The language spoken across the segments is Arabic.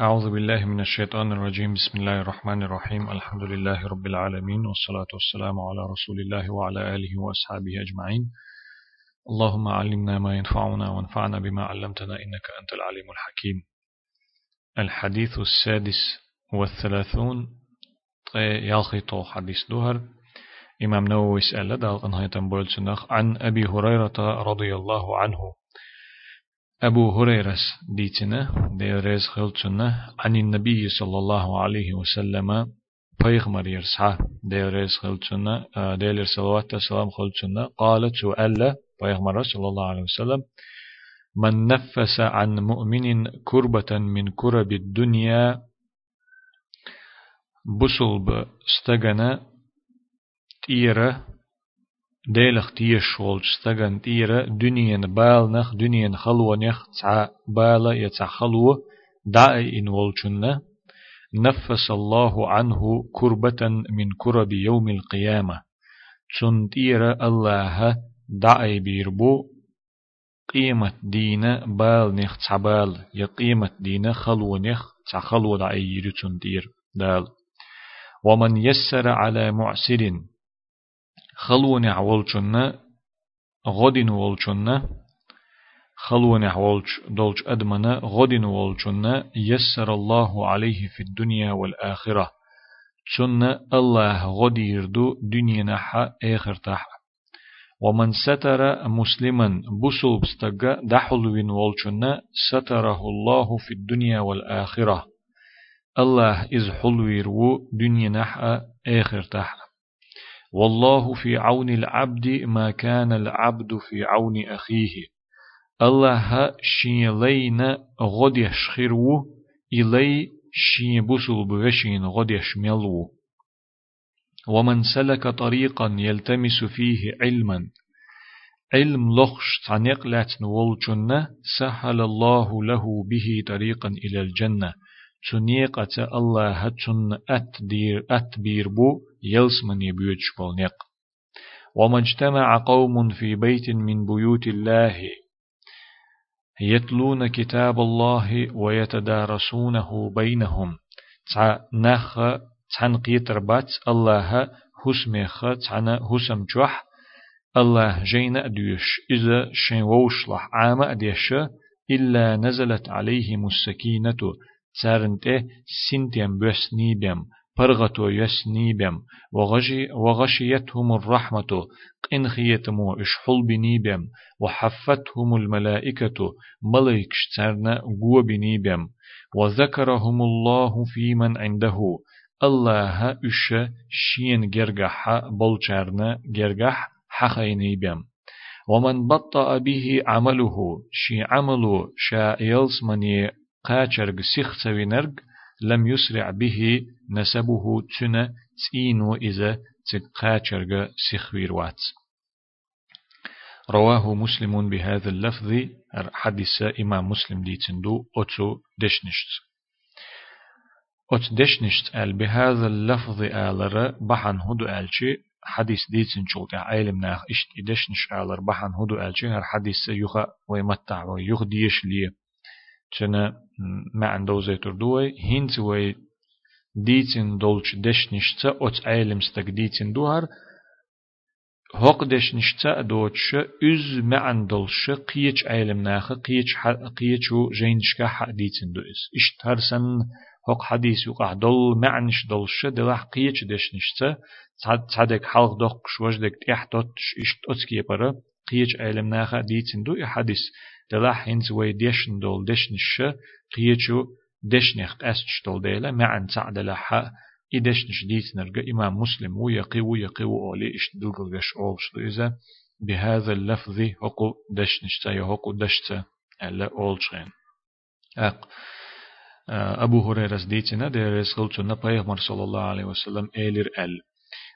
أعوذ بالله من الشيطان الرجيم. بسم الله الرحمن الرحيم. الحمد لله رب العالمين والصلاة والسلام على رسول الله وعلى آله وأصحابه أجمعين. اللهم علمنا ما ينفعنا وانفعنا بما علمتنا إنك أنت العليم الحكيم. الحديث السادس والثلاثون يالخي حديث دوهر. إمام نووي سأل دال أنهاية عن أبي هريرة رضي الله عنه. أبو هريرة ديتنا ديريز خلتنا عن النبي صلى الله عليه وسلم بيغمر يرسع ديريز خلتنا دير صلوات السلام خلتنا قالت سؤال بيغمر صلى الله عليه وسلم من نفس عن مؤمن كربة من كرب الدنيا بصلب استغنى تيرة ديلخ تيش ولج ستغن تيرا دنيا بالنخ دنيا خلوة نخ تع بالا يتع خلوة داعي إن ولجنا نفس الله عنه كربة من كرب يوم القيامة. تيرا الله داعي بيربو. قيمة دينا بال نخ تعبال يا قيمة دينا خلوة نخ خلوة داعي يري تنتير دال. ومن يسر على معسر خلوني عولشنا غدين ولشنا خلوني عولش دولش أدمنا غدين ولشنا يسر الله عليه في الدنيا والآخرة. شنا الله غدير دو دنيا نحا آخر تح ومن ستر مسلما بسل دحلوين ولشنا ستره الله في الدنيا والآخرة. الله إز حلوير دنيا نحا آخر والله في عون العبد ما كان العبد في عون أخيه. الله شين لينا غد يشخرو إلي شين بسل بغشين غد يشملو. ومن سلك طريقا يلتمس فيه علما. علم لخش تعنيق لاتن والجنة سهل الله له به طريقا إلى الجنة. تنيقة الله هتن أتدير أتبير بو يلس من يبيوتش بولنيق وما اجتمع قوم في بيت من بيوت الله يتلون كتاب الله ويتدارسونه بينهم تع نخ تن قيتر بات الله حسمخ تن حسم جوح الله جين أديش إذا شين ووشلح عام أديش إلا نزلت عليهم السكينة سنتيم بس نيبيم برغتو يس نيبيم وغشي وغشيتهم الرحمة قن خيتمو إشحل بنيبيم وحفتهم الملائكة ملائك شترنا قوة بنيبيم وذكرهم الله في من عنده الله إش شين جرجح بلچرنا جرجح حخينيبيم ومن بطأ به عمله شي عمله شا يلسمني قاچرگ سيخ سوينرگ لم يسرع به نسبه تنا تينو إذا تقاچرگ سيخ ويروات. رواه مسلم بهذا اللفظ حديث إمام مسلم دي تندو أتو دشنشت. أت دشنشت آل بهذا اللفظ آلر بحن هدو آلشي حديث ديتن شوك عالم ناخ إشت دشنش آلر بحن هدو آلشي هر حديث يخا ويمتع ويخ ديش ليه. تنا ما عنده زيتر دوي هنت وي ديتن دولش دش نشتا أت عالم ستك ديتن دوهر هوق دش نشتا دوتش إز ما عندلش قيش عالم ناخ قيش قيشو جينشكا حق ديتن دو إس اشتهر سن هوق حديث يقع دول معنش دولش دلح قيش دش نشتا تصدق حلق دوق شوش دك تحتوتش اشت أتكي برا قيش عالم ناخ ديتن دو حديث دلاح هنز وي ديشن دول دشنش قيچو دشنخت أسش دول ديلا معن تعد لحا إدشنش ديت نرجع إمام مسلم ويقي ويقي وأولي إش دلقلقش أولش إذا بهذا اللفظ هقو دشنش تا هقو دشتا ألا أولشين أق أبو هريرة ديتنا ديرس غلطنا بيغمر صلى الله عليه وسلم إيلر أل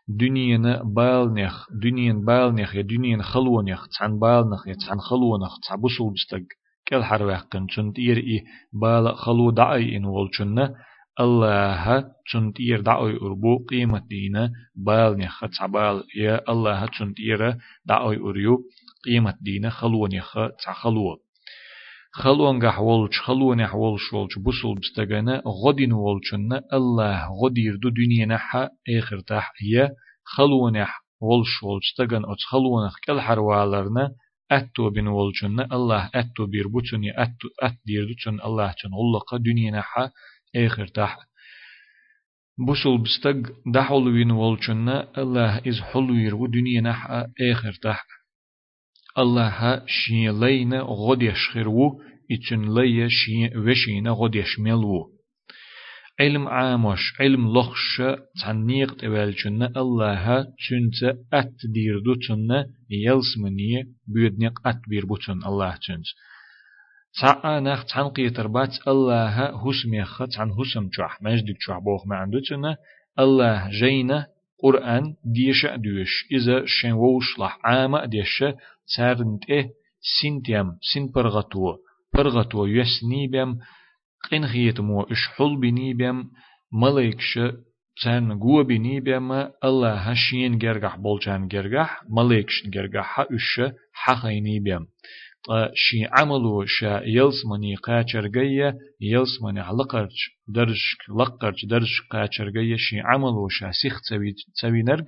دنيا بالنخ دنيا بالنخ يا دنيا خلونخ تحن بالنخ يا تحن خلونخ تحبسول بستق كل حرواح قن چنت إير إيه بال خلو دعي إن والچنة الله چنت إير دعي أربو قيمة دينا بالنخ تحبال يا الله چنت إير دعي أريو قيمة دينا خلونخ تحخلو خلون قح ولش خلون يح ولش بسول بستغنا غدين ولشنا الله غدير دو دنيا نحا اخر تح هي خلون ولش ولش تغن آت خلون كل حروالرنا أتو بن ولشنا الله أتو بير بوتني أتو أت دير دوتن الله تن الله دنيا نحا اخر تح بسول بستغ دحول وين الله إز حلوير ودنيا نحا اخر تح الله شين لينا غد يشخرو إتن لي شين وشين غد يشملو علم عامش علم لخش تنيق تبالجن الله تنت أت دير دوتن يلسمني بيدنق أت بير بوتن الله تنت تعا نخ تن قيتر بات الله هسميخ تن هسم جح مجدك جح بوخ ما عندوتن الله جينا قرآن ديش دوش إذا شن ووشلح عامة ديش تارنت إيه سنتيم سن برغتو برغتو يس نيبيم قنخيت مو إشحل بنيبيم ملايكش تان قوة بنيبيم الله هشين جرجح بولجان جرجح ملايكش جرجح إش حقيني بيم شي عملو شا يلسمني قاچرگية يلسمني لقرج درج لقرج درج قاچرگية شي عملو شا سيخ تسوي تسوي نرگ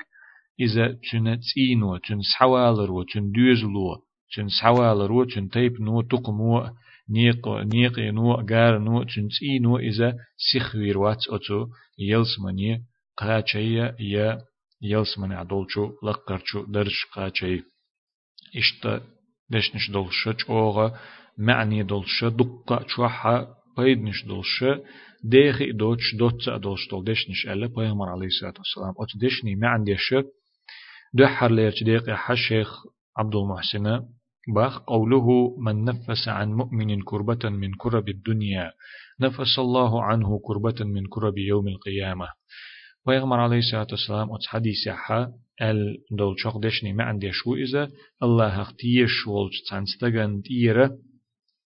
إذا تن تينو تن سحوالرو تن دوزلو تن سحوالرو تن تيب نو تقمو نيق نيق نو غار نو تن تينو إذا سيخ ويروات أتو يلسمني قاچية يا يلسمني عدولچو لقرچو درج قاچي إشتا دشنش دولش؟ اوغا معني دولش دقة شوحة بيدنش دولش ديخي دوتش دوتس دولش دول دشنش ألا بيغمر عليه الصلاة والسلام أت دشني معن ديش دحر ليرش ديق حشيخ عبد المحسن باخ قوله من نفس عن مؤمن كربة من كرب الدنيا نفس الله عنه كربة من كرب يوم القيامة. ويغمر عليه الصلاة والسلام أت حديث ال دول شوق دشني ما عندي شو إذا الله اختيش ولج تنستغن تيرة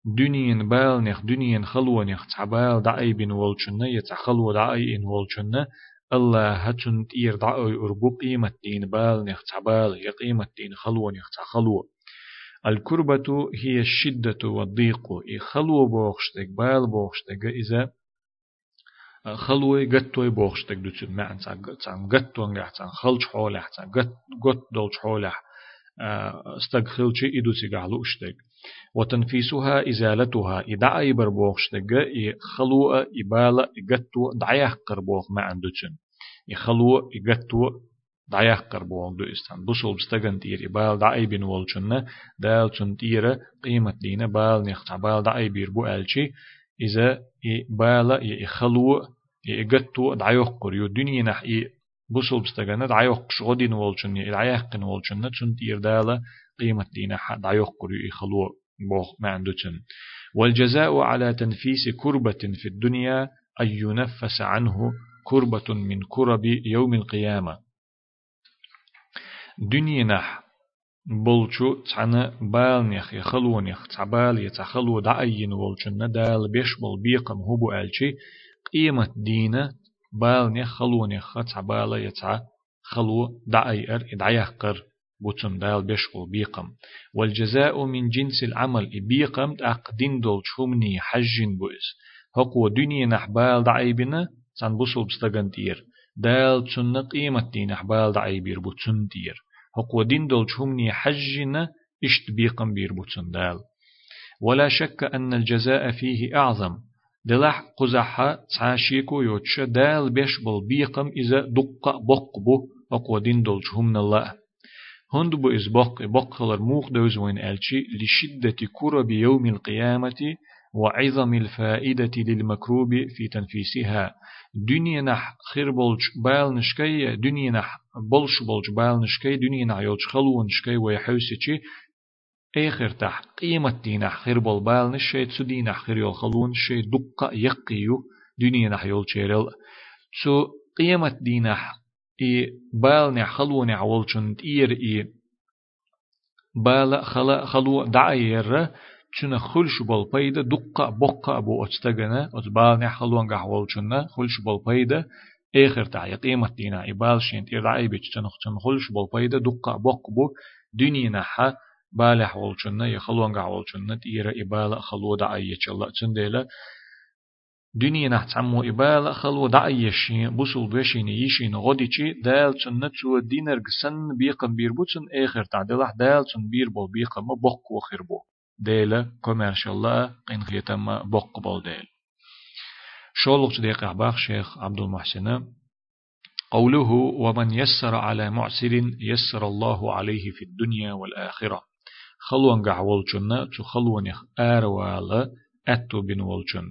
دنيا بال نخ دنيا خلوة نخ تعبال دعي بن ولشنا يتخلو دعي إن ولشنا الله هتن تير دعي أربو قيمة دين بال نخ تعبال هي قيمة دين خلوة نخ تخلوة الكربة هي الشدة والضيق إي خلوة بوخشتك بال بوخشتك إذا خلوي قطوي بوخشتك دوتشن معن تان قطوان لح تان خلش حولح تان قط قط دولش حولح استغخلشي إدوتي قعلو اشتك وتنفيسها إزالتها إدعا يبر بوخشتك خلوة إبالة قطو دعيح قربوخ معن دوتشن يخلوة قطو دعيح قربوخ دو استان بوصل بستغن تير إبال دعي بين والشن دال چن تير قيمة دينا بال نخت بال دعي بير بو ألشي إذا بالا يخلو يقتو دعيوق يو دنيا نح بوصل بستغنا دعيوق شغدين والشن دعيوق والشن تشن تير دالا قيمة دينا دعيوق يو يخلو بوخ ما عندوشن. والجزاء على تنفيس كربة في الدنيا أن ينفس عنه كربة من كرب يوم القيامة. دنيا نح بولچو تانا بالنيخ يخلونيخ تعبال يتخلو دعين ولچن دال بيش بول بيقم هبو ألشي قيمة دينة بالنيخ خلونيخ تعبال يتع خلو دعير إدعيقر بوتن دال بيش بول بيقم. والجزاء من جنس العمل بيقم أقدين دول شومني حجين بوئس. هقو دنيا نحبال دعيبنا تان بوصل بستغن تير. دال تن قيمة دين نحبال دعيبير بوتن تير. هقو دين دول شهمني حجنا اشت بيقم بير دال. ولا شك أن الجزاء فيه أعظم. دلح قزحة تعاشيكو يوتش دال بيش بل بيقم إذا دقة بق بو هقو دين دول شهمنا الله هند بو إز بق بق خلر موخ دوزوين ألشي لشدة كرب يوم القيامة وعظم الفائدة للمكروب في تنفيسها. دنيا نح خير بولج باil نشكي دنيا نح بولش بولج باil نشكي دنيا نح يولج خلو نشكي ويحوسيتشي آخر تح قيمة دين خير بول باil نشي تسو دين خير يول خلو نشي دقة يقيو دنيا نح يول شيرل تسو قيمة دين إي باil نح خلو نح ولجن تير إي باil خلو دعير چونه خلش بول پیدا دقة بقة أبو أتستجنا أتبال نحلوان قحول چونه خلش بول پیدا آخر تعي قيمة دينا إبال شين تير دعي بيش چنخ چن خلش بول پیدا دقة بق بو دنيا نحا بالح والشنة يخلون قع والشنة تيرا إبالة خلو دعية الله تنديلا دنيا نحتعمو إبالة خلو دعية شين بوصل بشين يشين غديشي دال تنة تو دينر قسن بيقم بيربوتن آخر تعدلح دال تن بيربو بيقم بوق وخير بو ديلا كوميرشال قين خيتم بوق بول ديل. شولق صديق أحباخ شيخ عبد المحسن. قوله ومن يسر على معسر يسر الله عليه في الدنيا والآخرة. خلوان قعولشن تو خلوان آروالا أتو بن والشن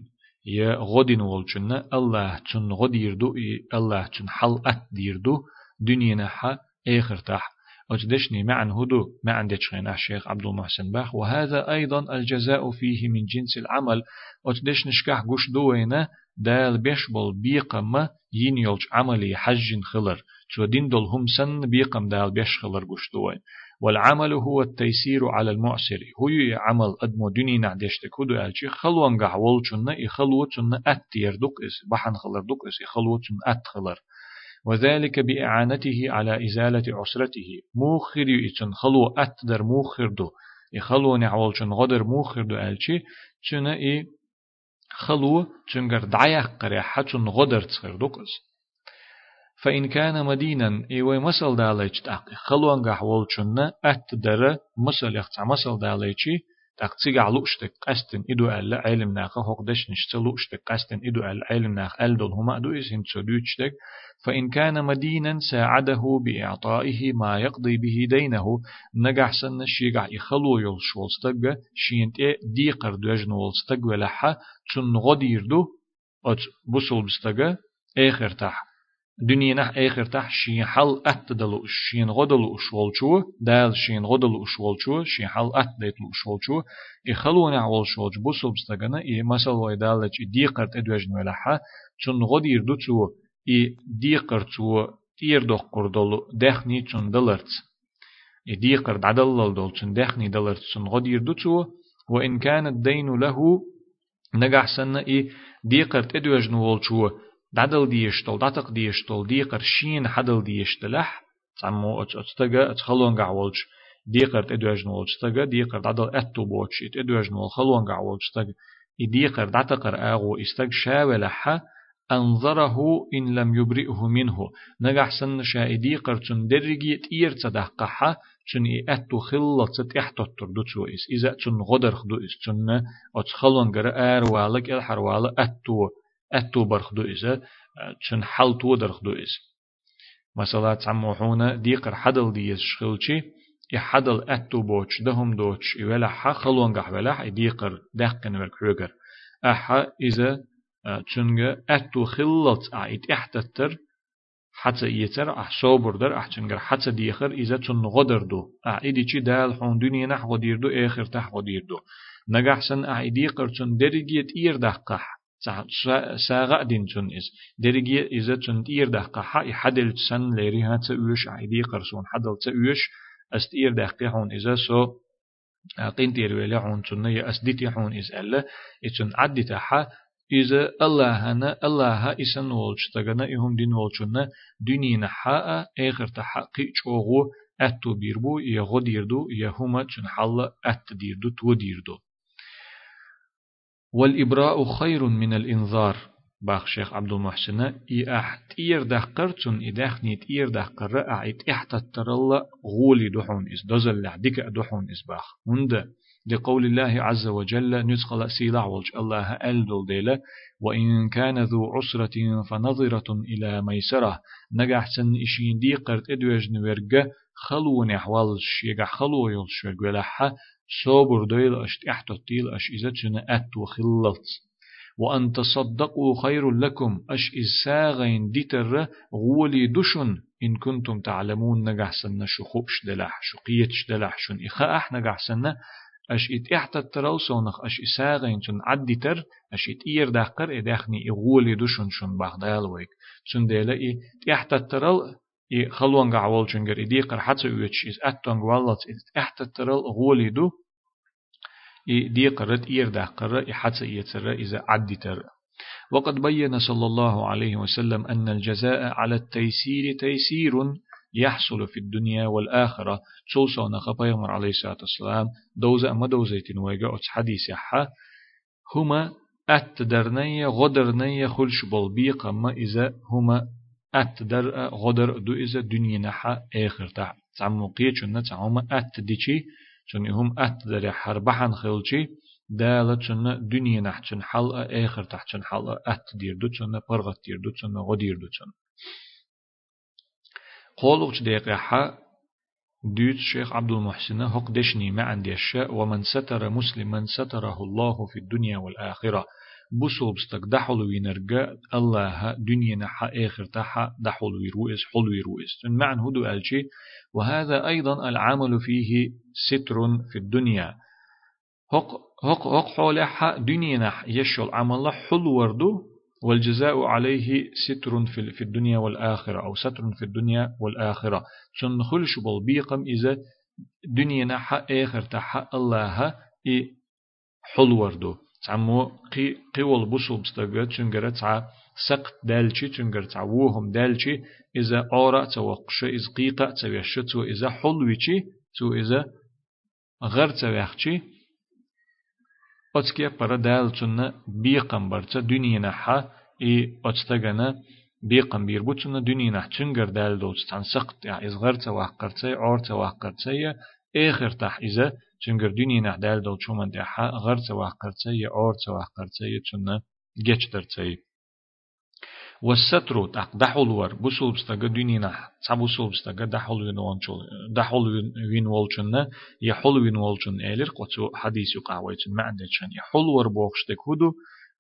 يا غدين والشن الله تن غديردو الله تن حل أت ديردو دنيا نحا آخر تح أجدشني معا هدو معا دشخين الشيخ عبد المحسن باخ. وهذا أيضا الجزاء فيه من جنس العمل. أجدشنشكح قش دوينة دال بيشبل بيقم ين يلج عملي حج خلر. شو دين دول هم سن بيقم دال بيش خلر قشتوين والعمل هو التيسير على المعسر. هو عمل أدمو دني نعدشت كودو ألشي خلوان قحول شنا يخلو شنا أتير دق إس بحن خلر دق إس يخلو شنا أت خلر. وذلك بإعانته على إزالة عسرته. موخر يتن خلو أتدر موخر دو يخلو نعول شن غدر موخر دو ألشي شنا إيه خلو تنجر دعيا قريا حتون غدر تصغر دوكس فإن كان مدينا إيوه مسل داليش تأقي. خلو أنجح والشنا أتدر مسل يختص مسل داليشي تقصيق علوشتك قستن إدو ألا علم ناقا هقدش نشتلوشتك قستن إدو ألا علم ناق ألدل هما دو إسهم تسودوشتك فإن كان مدينا ساعده بإعطائه ما يقضي به دينه نجح سن الشيقع يخلو يلشول استقى شينت إيه ديقر دوجنول استقى ولحا تن غدير دو أت بسول بستقى آخر تح دنيا آخر تح شين حل أتدلو شين غدلو شو دال شين غدلو شو شين حل أتدلو شو. يخلو نعول شولج بسول بستقى إيه مسل ويدالج ديقر تدوجن ولحا تن غدير دو تو и ديقر تو تير دوخ قردولو دخني چون دلرت. и ديقر دعدلل دول چون دخني دلرت چون غدير دو تو وإن كان الدين له نجح سنة إي ديقر تدوج نول شو. دعدل ديشتل دعتق ديشتل ديقر شين حدل ديشتلح تعمو اتستجا اتخلون قعولج ديقر تدوج نول شتجا ديقر دعدل أتو بوتشي تدوج نول خلون قعولج شتجا إي ديقر دعتقر آغو استج شاولحا أنظره إن لم يبرئه منه. نجح سن شائدي قرتن درجي تير تصدقها چون ای أتو خلت ست إحتطر دو چو اس إذا چون غدر خدو اس چون اتخلون گر ار والك إلحر والا أتو برخدو إذا چون حل تو درخدو اس مثلا تعموحونا ديقر حدل ديس شخلشي يحدل أتو بوش دهم دوش ولا حخلون قح ولا ديقر دقن ورك أحا إذا چونگه أتو خلت عيد احتتر حتى يتر أح صوبر در چونگه حتى ديخر إذا چون غدر دو. اعيدي چي دال حون دنيا نح غدير دو آخر تح غدير دو. نجحسن اعيدي قر چون درجيت إير دقح ساغا دين چون إز درجيت إذا چون إير دقح يحدل سن ليري هات أوش اعيدي قرسون. حدل تأوش است إير دقحون إذا سو قين تير ولا حون چون يا أسديتي حون إز ألا إتون عدي تحا إذا الله أنا الله إسن ولش تجنا إهم دين ولشنا دنيا حاء آخر تحقيق شوغو أتو بيربو يغو ديردو يهما چن حل أت ديردو تو ديردو والإبراء خير من الإنذار. باخ شيخ عبد المحسن إي أحت إير دهقر تون إدخ نيت إير دهقر أعيت إحت الترلا غولي دحون إس دزل لعدك دحون إس باخ. هند لقول الله عز وجل نسخل سيلع والج الله ألدل ديلا وإن كان ذو عسرة فنظرة إلى ميسرة. نجح سن إشين دي قرت إدوج نورجة خلو نحوال شيجا خلو يلشوج ولحا صبر دويل أشت إحتطيل أش إذا جنا أتو خلط وأن تصدقوا خير لكم أش إساغين ديتر غولي دشن. إن كنتم تعلمون نجح سن شخوبش دلح شقيتش دلح شن إخاء أح نجح سن أش ات احتا ترال سونخ اش اساغين چون عدي تر أش ات إير داقر اداخني إغولي دوشن شن باغدال ويك. چون ديلا اي احتا ترال اي خلوان قعوال چونگر ادي قر حتى اوچ از اتونغ والات احتا ترال غولي دو اي دي قرت اير داقر اي حتى ايتر اذا عدي تر وقد بين صلى الله عليه وسلم أن الجزاء على التيسير تيسير يحصل في الدنيا والآخرة تصوصون خبيغمر عليه الصلاة والسلام دوزة أما دوزيتين ويقع حديث هما أتدرنية غدرنية خلش بالبيق أما إذا هما أتدر غدر دو إذا دنيا نحا آخر. تع تعمو قيتشن تعوما أتديشي چون هم أتدر حربحن خلشي دالة چون دنيا نح چون حل آخر تح چون حل أتدير دو چون برغت دير دو چون غدير دو چون. قولوش دقيقة ديت شيخ عبد المحسن هق دشني ما عندي الشاء ومن ستر مسلما ستره الله في الدنيا والآخرة. بوسو بستك دحول وينرجع الله دنيا نحا آخر تحا دحول ويروئس حل ويروئس معنى هدو ألشي وهذا أيضا العمل فيه ستر في الدنيا. هق هق هق حولها دنيا نح يشل عمل حل وردو والجزاء عليه ستر في في الدنيا والآخرة أو ستر في الدنيا والآخرة. شن خلش بالبيقم إذا دنيا نحا آخر تحا الله إي حل وردو. تعمو قي قول بوسو بستغا تشنغرا تع سقط دالشي تشنغر تع وهم دالشي إذا أورا توقش إذ قيقة تويش تو إذا حلويشي تو إذا غر تويخشي أتكي برا دال تشنا بيقم برتا دنيا نحا إي أتستغنا بيقم بيربو تشنا دنيا نح تشنغر دال دوت تان سقط يعني إذ غر توقرتي أور توقرتي آخر تح إذا چنگر دنیا نه دل دل چومن ده غر سواه قرتي یا اور سواه قرتي چونه گچ درتي والستر تق دحول ور بسول نه تبو سول بستگه دحول وین وانچول دحول وین والچنه یا حول وین والچن ایلر قطو حدیث قهوه چن معنده چن یا حول ور بوخشتك هدو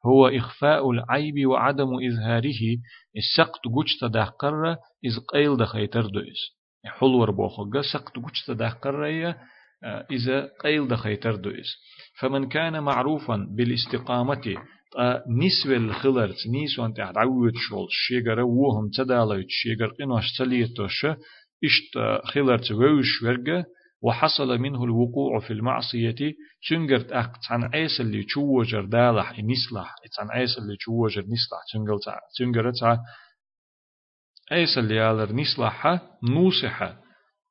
هو إخفاء العيب وعدم إظهاره السقط جوش تدقر إذ قيل دخيتر دويس حول ور بوخوغا سقط جوش تدقر إذا قيل دخيتر دويس فمن كان معروفا بالاستقامة نسوة الخلر نيس وانت عود شول شيغر وهم تدالويت شيغر قنوش تليتوش إشت خلر توش ورقة وحصل منه الوقوع في المعصية تنجرت أق عن عيس اللي تشوجر دالح نسلح عن عيس اللي تشوجر نسلح تنجرت عيس اللي يالر نسلح نوسحة.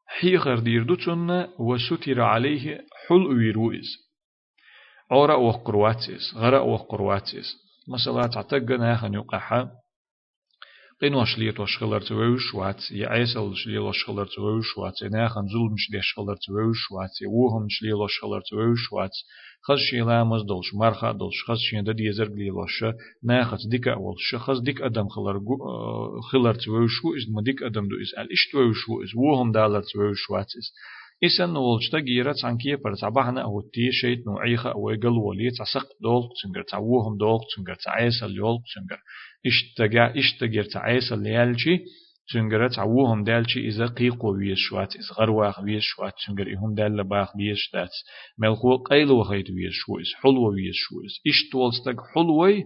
حيغر دير دوتون وستر عليه حل ويرويز أورا وقرواتيس غرا وقرواتيس. مثلا تعتقنا خن يقحا قين وشليت وشخلر توش وات يا عيسل شلي وشخلر توش وات ناخن ظلم شلي شخلر توش وات وهم شلي وشخلر توش وات خز شيلامز دولش مرخا دولش خز شين دد يزر بلي لوش ناخت ديك أول شخص ديك أدم خلر خلر توشو إز ما ديك أدم دو إز ال إش توشو إز وهم دالر توشو واتس إسن نولشتا جيرا تانكية بر تبعنا أو تي شيت نوعيخا أو يقل ولي تسق دول تنجر تعوهم دول تنجر تعيسا اليول تنجر إشتجا إشتجر تعيسا ليالشي تنجر تعوهم دالشي إذا قيقو ويش شوات إذا غرواخ ويش شوات تنجر إهم دال باخ ويش دات. ملخو قيل وخيت ويش شو إز حلوة ويش شو إز إش تولستك حلوة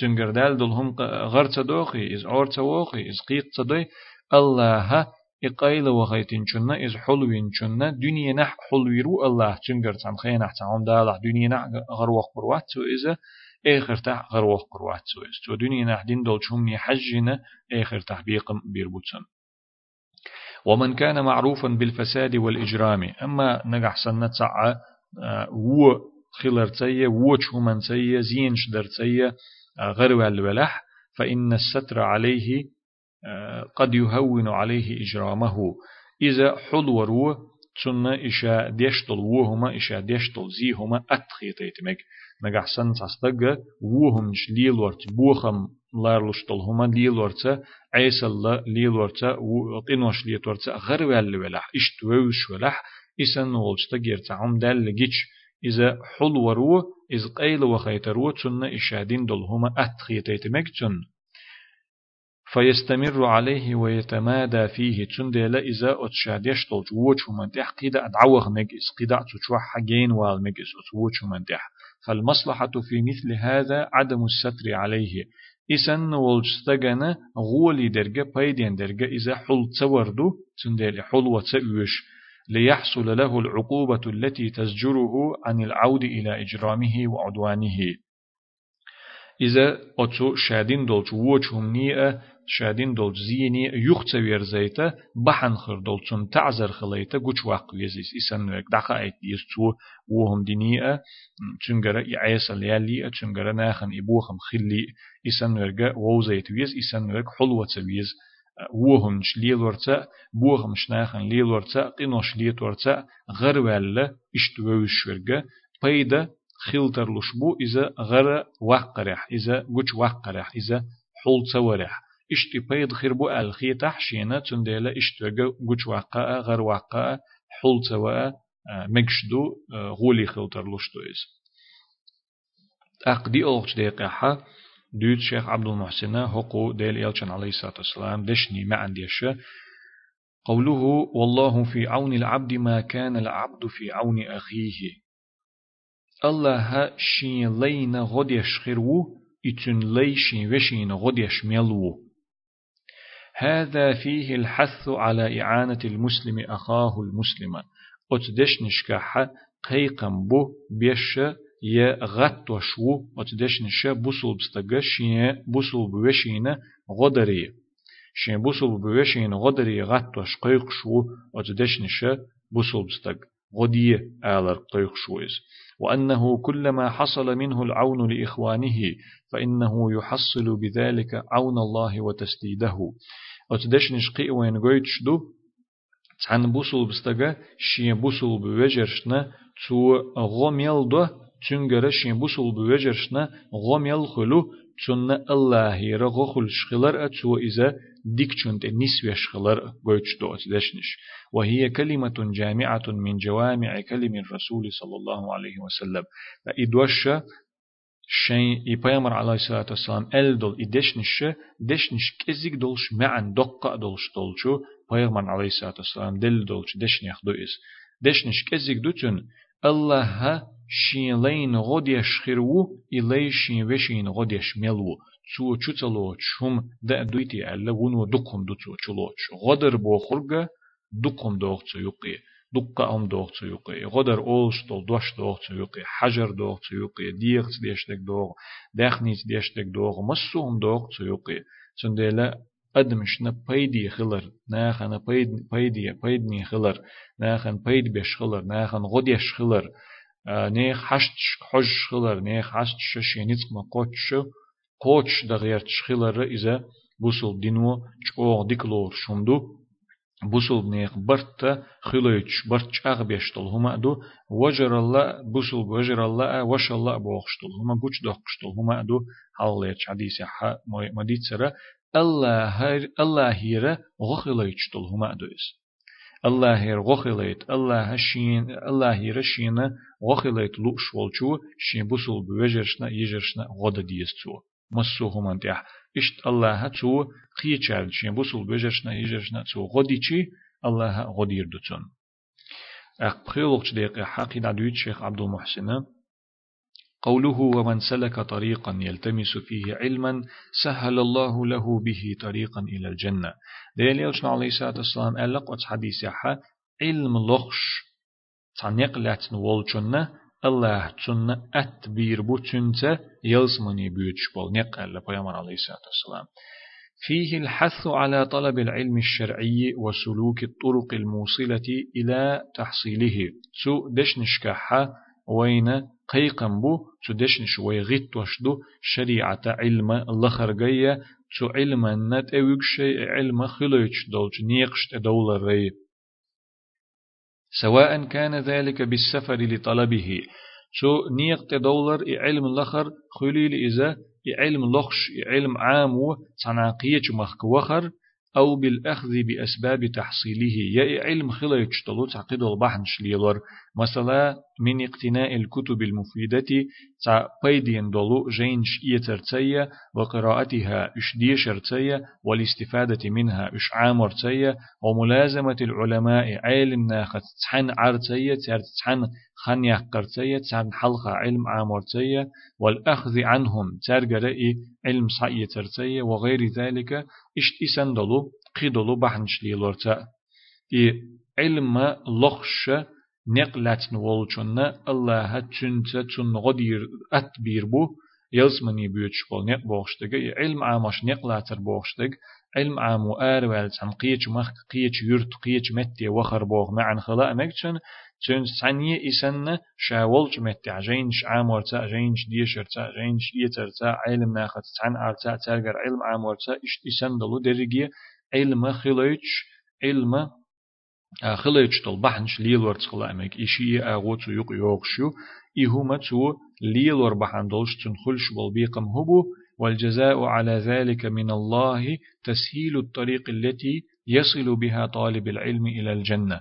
تنجر دال دلهم غرت دوخي إز عور توخي إز قيق تدي الله إقايل وغيتين شنا إز حلوين شنا دنيا نح حلويرو الله تنجر تام خينا تام دالح دنيا نح غروخ بروات سو إذا آخر تح غروخ بروات سو إز تو دنيا نح دين دول شمي حجنا آخر تحبيق بيربوتسن ومن كان معروفا بالفساد والإجرام أما نجح سنة سعى و خلرتية و شومنتية زين شدرتية غير الولح فإن الستر عليه قد يهون عليه إجرامه. إذا حضوروا تسنى إشاء ديشتل وهما إشاء ديشتل زيهما أتخيطيتمك نجح سن تصدق وهم نش ليلورت بوخم لارلشتل هما ليلورت عيسى الله ليلورت وقنوش ليتورت غير ولا ولح اشتوش ولح إسن نولشتا جيرتعهم دال لجيش إذا حلوروا إذ قيل إشاء دين دل هما أتخيطيتمك تسنى فيستمر عليه ويتمادى فيه. تندل إذا أتشاد يشتل جوش من تح قيدة أدعوه مجلس قيدة تشوح حجين والمجلس أتوش من تح فالمصلحة في مثل هذا عدم الستر عليه. إسن والجستغن غولي درجة بيدين درجة إذا حل توردو تندل حل وتأوش ليحصل له العقوبة التي تزجره عن العود إلى إجرامه وعدوانه. إذا أتو شادين دولش ووش هم نيئة شادين دول زيني يخت ويرزيتا بحن خر دول تون تعزر خليتا قوش واق ويزيس إسان ويك دقا ايت يستو وهم دينيئة تنجر يعيسا ليالي تنجر ناخن إبوخم خلي. إسان ويرغا ووزيت ويز إسان ويك حلوة ويز. وهم شليل ورتا بوهم شناخن ليل ورتا قنوش ليت ورتا غر ولا اشتووش ورغا بيدا خلتر لشبو إذا غر وقرح إذا قوش وقرح إذا حول تصورح اشتي بيد خربو ألخي تحشينا تنديلا إشتوغا قوش وقاء غر وقاء حول توا مكشدو غولي خلتر لشتو إز أقدي أغش ديقاحة دوت شيخ عبد المحسن هقو ديل إلشان عليه الصلاة والسلام دشني ما عنديش قوله والله في عون العبد ما كان العبد في عون أخيه. الله شين لين غديش خيرو إتن لي شين وشين غديش ميلو هذا فيه الحث على إعانة المسلم أخاه المسلم. أتدش نشكح قيقم بو بيش يه غت وشو. أتدش نش بوصل بستغش يه بوصل بوشين غدري. شين بوصل بوشين غدري غت وش قيق شو. أتدش نش بوصل بستغ غدي آلر قيق شويز وأنه كلما حصل منه العون لإخوانه فإنه يحصل بذلك عون الله وتسديده. أتدش نشقي وين قويتش دو تحن بوصل بستغا شين بوصل بوجرشنا تو غميل دو تنجر شين بوصل بوجرشنا غميل خلو تن الله يرغو خل شخلر أتو إذا ديك چونت نسوي شخلر قويتش دو أتدشنش. وهي كلمة جامعة من جوامع كلم الرسول صلى الله عليه وسلم. فإدوش شيء يبيمر عليه الصلاة والسلام ال دول إدشنش دشنش كزيك دولش معن دقة دولش دولشو بيغمر عليه الصلاة والسلام دل دولش دشن يخدو إس دشنش كزيك دوتن الله شين لين غد يشخرو إلي شين وشين غد يشملو تسو چوتلو چوم دا دويتي ألا ونو دقم دوتو چلوچ غدر بو خرگه دقم دوغتو يقي دقة أم دوغتو يقي غدر أولش دول دوش دوغتو يقي حجر دوغتو يقي ديغت ديشتك دوغ داخنيت ديشتك دوغ مسوهم دوغتو يقي سنديلا أدمشنا بيدي خلر. ناخن بيد بيدي بيدني خلر. ناخن بيد بيش خلر. ناخن غديش خلر. نيخ حشت حج خلر. نيخ حشت ششينيت ما قوتش قوتش دغيرتش خلر إذا بوصل دينو چوغ ديكلور شمدو بوصل نيخ برت خلويتش برت شاغ بيشتل هما دو وجر الله بوصل وجر الله وش الله بوخشتل هما قوش دوخشتل هما دو حاليتش حديث حا مديت سرا الله هير الله هيرا غخليتش تل هما دويس الله هير غخليت الله هشين الله هير شينا غخليت لوش والچو شين بوصل بوجرشنا يجرشنا غدا ديستو مسو هما تيح إشت الله تو خيچال شين بوصل بوجرشنا يجرشنا تو غديچي الله غدير دوتون أق بخيلوش دقيقة حقي دعويت شيخ عبد المحسن قوله ومن سلك طريقا يلتمس فيه علما سهل الله له به طريقا إلى الجنة. ديل يلشنا عليه الصلاة والسلام ألق حديث علم لخش. تنيق لاتن الله تن أتبير بو تنت يلسمني بيوتش بول. نقل لبيامر عليه الصلاة والسلام. فيه الحث على طلب العلم الشرعي وسلوك الطرق الموصلة إلى تحصيله. سو دشنشكحة وين قيقم بو تدشن شوي غيت وشدو شريعة علم لخرجية تو علم نت شيء علم خلوش دولج نيقشت دولار ري. سواء كان ذلك بالسفر لطلبه. شو نيقت دولار علم لخر خليل إذا علم لخش علم عام تناقية مخك وخر. أو بالأخذ بأسباب تحصيله. يا علم خلا يشتلو تعقيد البحن شليلر مثلا من اقتناء الكتب المفيدة تع بيدين دولو جينش إيترتية وقراءتها إش ديشرتية والاستفادة منها إش عامرتية وملازمة العلماء علم ناخت تحن عرتية تحن خن يحقرتية تحن حلقة علم عامرتية والأخذ عنهم ترجرئي علم صعيترتية وغير ذلك إشت إسندلو قيدلو بحنش ليلورتا إي علم لخش نقلت نولچنا الله تنت تن غدير أتبير بو يلزمني بيوتش بول نق بوغشتك علم عامش نق لاتر بوغشتك علم عام وآر والتسن قيتش مخ قيتش يرت قيتش متي وخر بوغ معن خلاء مكتشن تشن سعني إسن شاولج متي عجينش عام ورتا عجينش ديشرتا عجينش يترتا علم ناخت تسعن أرتا ترجر علم عام ورتا إش إسن دلو درجية علم خلوش علم خليج تل بحنش ليل ورت خلامك إشي أغوت يق يوغشو إهما تو ليل ور بحن دولش تنخلش بالبيقم هبو والجزاء على ذلك من الله تسهيل الطريق التي يصل بها طالب العلم إلى الجنة.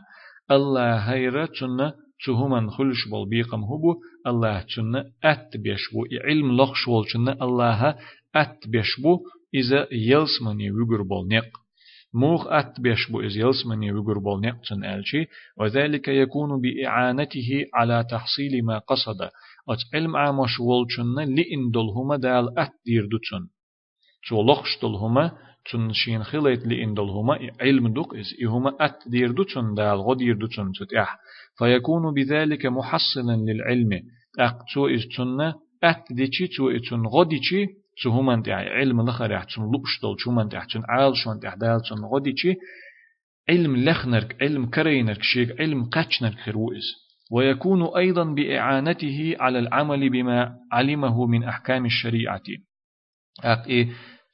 الله هيرة تن تهمن خلش بالبيقم هبو الله تن أت بيشبو علم لخش والتن الله أت بيشبو إذا يلسمني ويقر بالنق موخ أت بيشبو إز يلسمني ويقر بالنقتن ألشي وذلك يكون بإعانته على تحصيل ما قصد أت علم عامش والشن لإن دلهما دال أت دير دوتن تو لخش دلهما تن شين خليت لإن دلهما علم دوق إز إهما أت دير دوتن دال غدير دوتن تتح فيكون بذلك محصلا للعلم. أقتو إز تن أت ديشي تو إتن غديشي تهمن تاع علم لخر يحتن لبشتل شومن تحتن عال شون تحدال شون غديشي علم لخنرك علم كرينرك شيك علم قاتشنرك خروئز ويكون أيضا بإعانته على العمل بما علمه من أحكام الشريعة أقي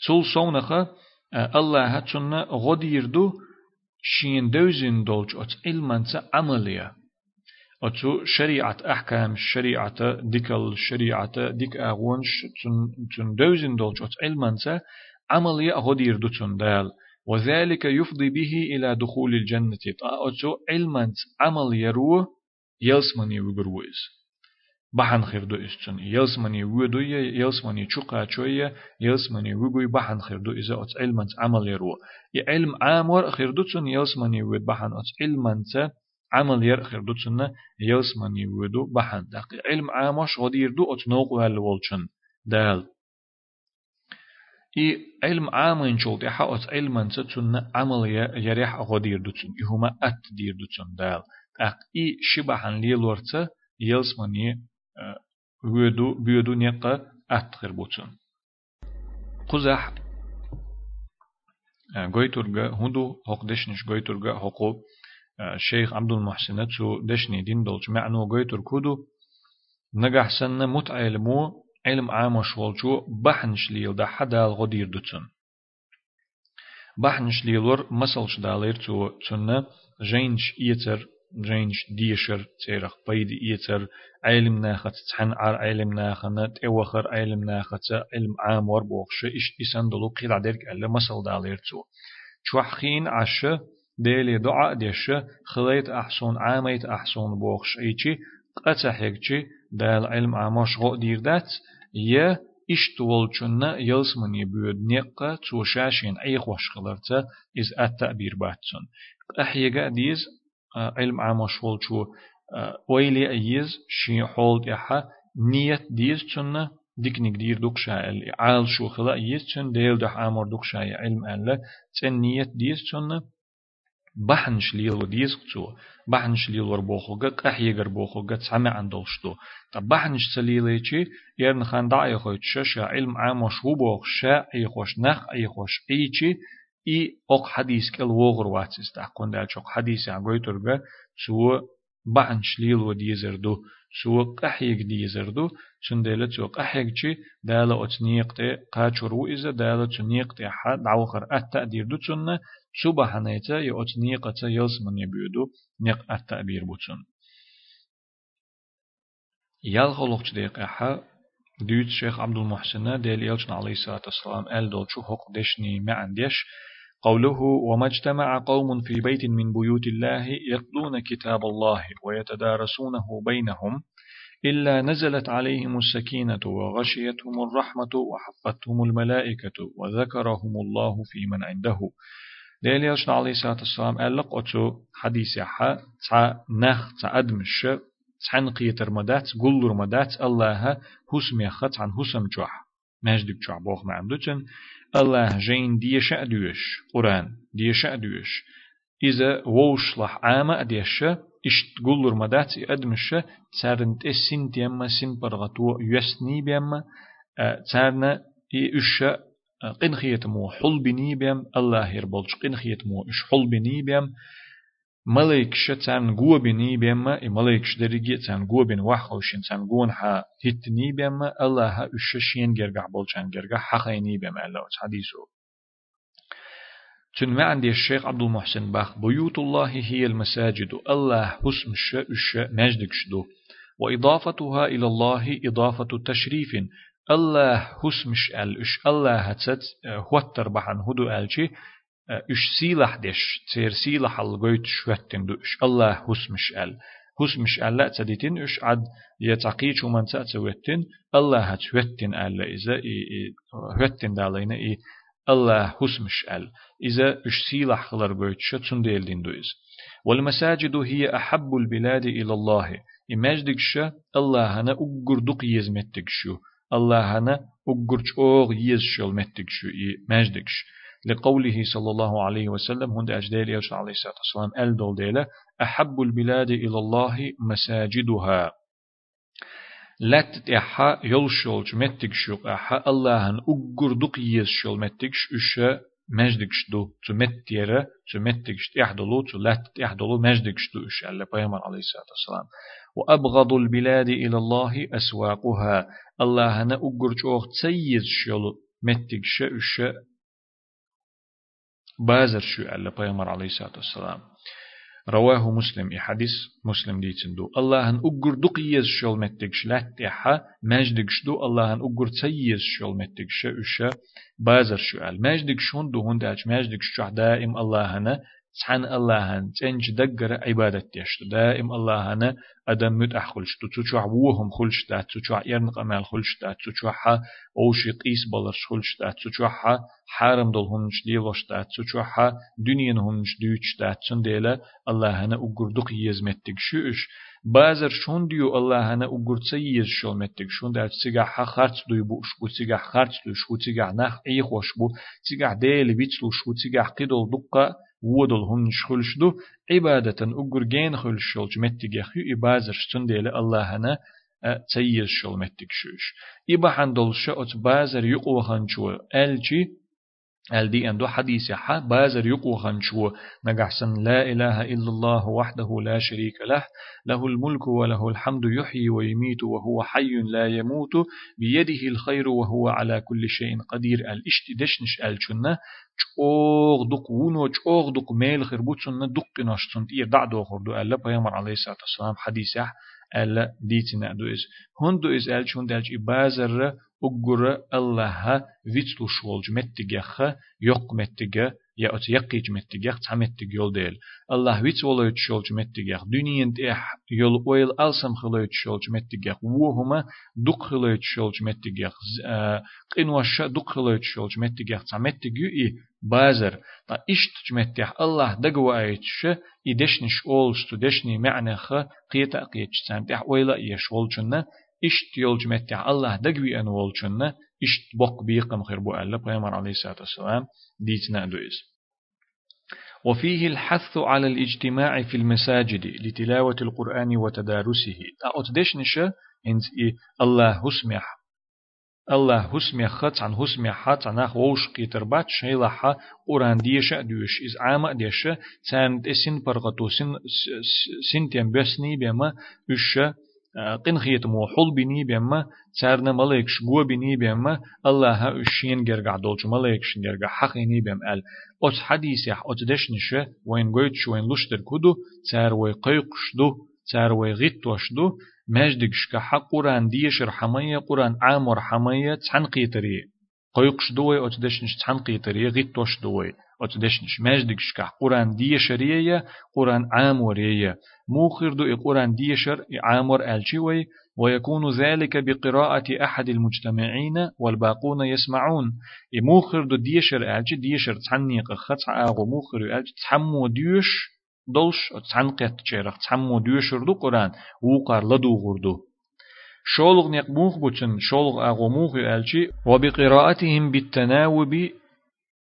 تول صونخة الله هاتشن غديردو شين دوزين دولج أت علمان عملية أتو شريعة أحكام الشريعة ديك الشريعة ديك أغونش تن دوزن دولش أت علمانسا عملية غدير دوتن دال وذلك يفضي به إلى دخول الجنة أتو علمانس عملية رو يلسمني وغرويز بحن خير دو استن يلسمني ودو يلسمني چوقا چوية يلسمني وغوي بحن خير دو إذا أت علمانس عملية رو. يعلم عامور خير دوتن يلسمني ود بحن أت علمانس عمل يرخر دوتسنا يلسمني ودو بحن. دقي علم عامش غدير دو اتنوق والولشن دال إي علم عامين شولت يحاوت علما تتسنا عمل يريح غدير دوتسن يهما أت دير دوتسن دال أق إي شبحن ليلورتا يلسمني ودو بيدو نيقا أتخر بوتسن قزح goyturga hundu hoqdeshnish goyturga hoqu الشيخ عبد المحسن تسو دشني دين دولش معنو قيتر كودو نجح سنة مت علمو علم عام شوالشو بحنش ليل دا حدا الغدير دوتن بحنش ليلور مسلش دالير تو تسنة جينش إيتر جينش ديشر تيرخ بيد إيتر علم ناخت تحن عر علم ناخنت اوخر علم ناخت علم عام وربوخش إش إسان دلو قيل ديرك ألا مسل دالير تو. شوحخين عشه ديلي دعاء ديش خليت أحسن عاميت أحسن بوخش إيشي قتا حيكشي دال علم عماش غو دير دات يا إشتول چنا يلسمن يبود نقا توشاشين أي خوش خلرتا إز التعبير باتسن. أحيقا ديز علم عماش ولچو ويلي أيز شي حول يحا نيت ديز چنا ديك نقدير دوك شاء عال شو خلا يز چن ديل دح عمر دوك شاء علم ألا تن نيت ديز چنا بحن شليل وديز قتو بحن شليل وربوخوغا قحيغر بوخوغا تسمع عن دولشتو طب بحن شليليچي يرن خان دعي خويت شا علم عام وشو بوخ شا اي خوش نخ اي خوش ايچي اي اوق حديث كل وغر واتس تحقون دال شوق حديث عن قويترغا سو بحن شليل وديزردو سو قحيق ديزردو شندلة سو قحيق چي دالة اتنيقتي قاچرو إذا دالة تنيقتي حد عوخر التأدير دو تنة سبحانيتا يؤتنيقة يلسمن يبيدو نق التعبير بوتسن يالغلوغ ديق احا ديوت شيخ عبد المحسن ديل يلجن عليه الصلاة والسلام قال دولشو حق دشني ما عنديش قوله وما اجتمع قوم في بيت من بيوت الله يتلون كتاب الله ويتدارسونه بينهم إلا نزلت عليهم السكينة وغشيتهم الرحمة وحفتهم الملائكة وذكرهم الله في من عنده. ديل يلشن عليه الصلاة والسلام لك أتو حديث يحا تع نخ تع أدمش تحن قيتر مدات قلر مدات الله حسم يخت عن حسم جوح مجدك جوح بوخ ما عندوشن الله جين دي شأدوش قرآن دي شأدوش إذا ووش لح عامة ديش إشت قلر مدات أدمش تسارنت السن تيما سن برغتو يسني بيما تارنا إي إشا قن مو حل بني بيم الله يربولش قن مو إش حل بني بيم. ملك شتان جو بني بيما ملك شدرجي تان جو بن وحوشين تان جون ها هتني بيما الله ها إش شين جرجع بولشان جرجع حقيني بيما الله حديثه تن ما عندي الشيخ عبد المحسن باخ بيوت الله هي المساجد الله حسم الش الش مجدك شدو وإضافتها إلى الله إضافة تشريف الله حسمش ال إش الله هتت هوتر بحن هدو ألشي إش سيلح دش تير سيلح الغيت شوتن دو إش الله حسمش ال حسمش ال لا تديتين إش عد يتعقيش ومن تأتوتن الله هتوتن ال إذا هوتن دالين إيه الله حسمش ال إذا إش سيلح خلر غيت شتن ديل دين دويز والمساجد هي أحب البلاد إلى الله إماجدكش الله هنا أقر دق يزمتكشو الله هنا أقر أوغ يزشل متكشو إماجدكش لقوله صلى الله عليه وسلم هند أجدال يوسف عليه الصلاة والسلام ألدول ديلا أحب البلاد إلى الله مساجدها. لات تحا يلشولج متكشو أحا الله هن أقر دق يزشل متكش أشا مجدكش دو تو متيرة تو متكش تحدلو تو لات تحدلو مجدكش دو أشا الله بيامر عليه الصلاة والسلام وأبغض البلاد إلى الله أسواقها الله هنا أقرج أوغ تسيز شل متك شأش بازر شو ألا بيامر عليه الصلاة والسلام رواه مسلم حديث مسلم دي تندو الله هن أقر دقيز شل متك شلات إحا مجدك شدو الله هن أقر تسيز شل متك شأش بازر شو أل مجدك شون دو هنداج مجدك شو دائم الله هنا سحن الله هن تنج دقر عبادة يشت دائم الله هن أدم مت أخلش تتوشع وهم خلش تا تتوشع يرن قمال خلش تا تتوشع أوشي قيس بلرش خلش تا تتوشع حارم دل هنش ديلوش تا تتوشع دنيا هنش ديوش تا تنديلا الله هن أقردق يزمتك شوش. بازر شون ديو الله هنا أقرد سيز شو متك شون دار تسيقع خارج دوي بوش بو تسيقع خارج دوش بو تسيقع نخ أي خوش بو تسيقع ديل بيتلوش بو تسيقع قدل دقة ودل هن شخلش دو عبادة أقر جين خلش شلش متك يخيو إبازر شتنديل الله هنا تسيز شل متك شوش. إبا حندل شأت بازر يقوى خنشو ألجي الدي أندو حديث حا بازر يقو خنشو نجحسن لا إله إلا الله وحده لا شريك له. له الملك وله الحمد يحيي ويميت وهو حي لا يموت. بيده الخير وهو على كل شيء قدير. الاشت دشنش الجنة چوغ دق ونو چوغ دق ميل خربوتسن دق ناشتن تير دعدو خردو. ألا بيامر عليه الصلاة والسلام حديث ألا ديتنا دو إز هندو إز ألش هندالج إبازر أجر الله فيتلو شولج متجخ يق متجه يا أت يقيج متجخ تعمتج يول ديل. الله ويت ولا يتشولج متجخ دنيا تح يول ويل ألسم خلا يتشولج متجخ وهما دق خلا يتشولج متجخ قنوش دق خلا يتشولج متجخ تعمتج يي بازر. تا إشت جمتح الله دقوا أيتش إدشنش أولش تدشني معنى خ قيتا قيتش سامتح ويلا يشولجنا إشت يولج متع الله دقوي أن ولجنا إشت بق بيقم خير بو ألا بيامر عليه الصلاة والسلام ديتنا دويز وفيه الحث على الاجتماع في المساجد لتلاوة القرآن وتدارسه. أتدش نشا إن الله هسمح الله هسمي خط عن هسمي حط عن ووش قيتر بات شيلحا قران ديشا دوش إز عامة ديشا تان سن برغتو سن سنتين بسني بما إشا قن خيت مو حل بني بما سارنا ملاك شغو بني بما الله اشين جرجع دولش ملاك شين جرجع حقيني بم أل. أوت حديث يح أوت دشنش وين قويت شو وين لشتر كدو سار وي قيقش دو سار وي غيت وش دو مجدك شكا حق قرآن ديش رحمية قرآن عام رحمية تحن قيتري. قيقش دوي اوت دشنش تحن قيتري غيت وش دوي أتدشنش مجدك شكح قرآن دي شرية قرآن عام ورية موخر دو قرآن دي شر عامر الجوي ويكون ذلك بقراءة أحد المجتمعين والباقون يسمعون موخر دو ديشر ألجي ديشر تعنيق خطع آغو موخر ألجي تحمو ديوش دولش تعنقيت تشيرخ تحمو ديوشر دو قرآن وقار لدو غردو شولغ نيق بوتن شولغ أغو موخ ألجي وبقراءتهم بالتناوب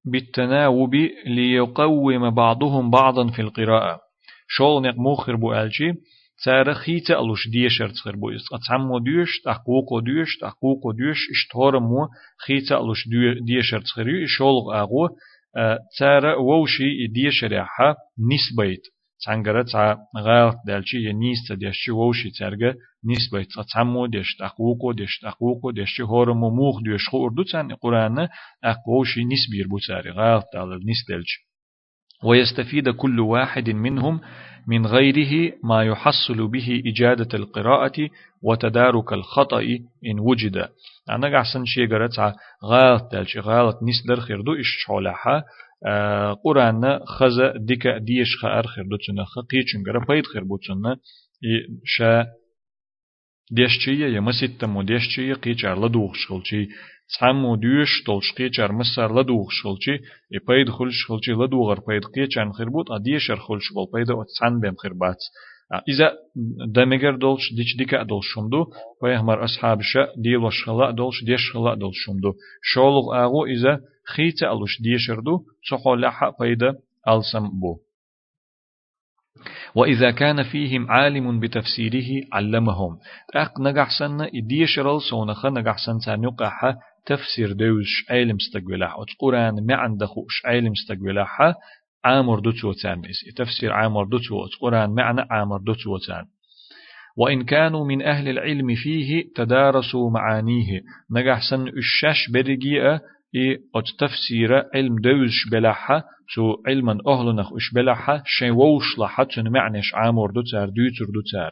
بالتناوب ليقوم بعضهم بعضا في القراءة. شول نق موخر بو ألشي تارا خيتا ألوش ديشر تخربو إز أتعمو ديوش تحقوقو ديوش تحقوقو ديوش إشتهار مو خيتا ألوش ديشر تخريو إشولغ أغو تارا ووشي ديشر يحا نسبيت. تانغرا تا غالت دالشي ينيست ديشي ووشي تارغا نسبيت تتعمو ديش تحقوقو ديش تحقوقو ديشي هورمو موخ ديوش خوردو تان قرآن أقوشي نسبير بو تاري غالت دال نسدلش ويستفيد كل واحد منهم من غيره ما يحصل به إجادة القراءة وتدارك الخطأ إن وجد أنا قحسن شيء قرأت غالط دالش غالط نسدر خيردو إش شولحا آه آه، قرآن خزا ديكا ديش خار خير دوتشنا خقيتشن غرا بيد خير بوتشنا شا ديشچيه يا مسيتمو ديشچيه قيچار لدوخ شخلچي سامو ديش تولش قيچار مسار لدوخ شخلچي إي پيد خلش خلچي لدوغر پيد قيچان خير بوت. اديشر خلش بول پيد اتسان بهم خير بات. إذا دمجر دولش ديش ديكا دول شمدو ويهمر أصحاب شا ديلو شخلا دولش ديش شخلا دول شمدو شولغ آغو إذا خيت ألوش ديشردو تخو لحا بيدا ألسم بو. وإذا كان فيهم عالم بتفسيره علمهم. أق نجحسن ديشرل سونخ نجحسن تانيقح تفسير دوش علم استقبلها وتقران ما عندخوش علم استقبلها عامر دوتو تانيس تفسير عامر دوتو قرآن معنى عامر دوتو تان وإن كانوا من أهل العلم فيه تدارسوا معانيه. نجحسن الشاش برجيئة إي أت تفسير علم دوش بلحة تو علما أهلنخ إش شي ووش لحة معنش عامر دوتار دوتر دوتار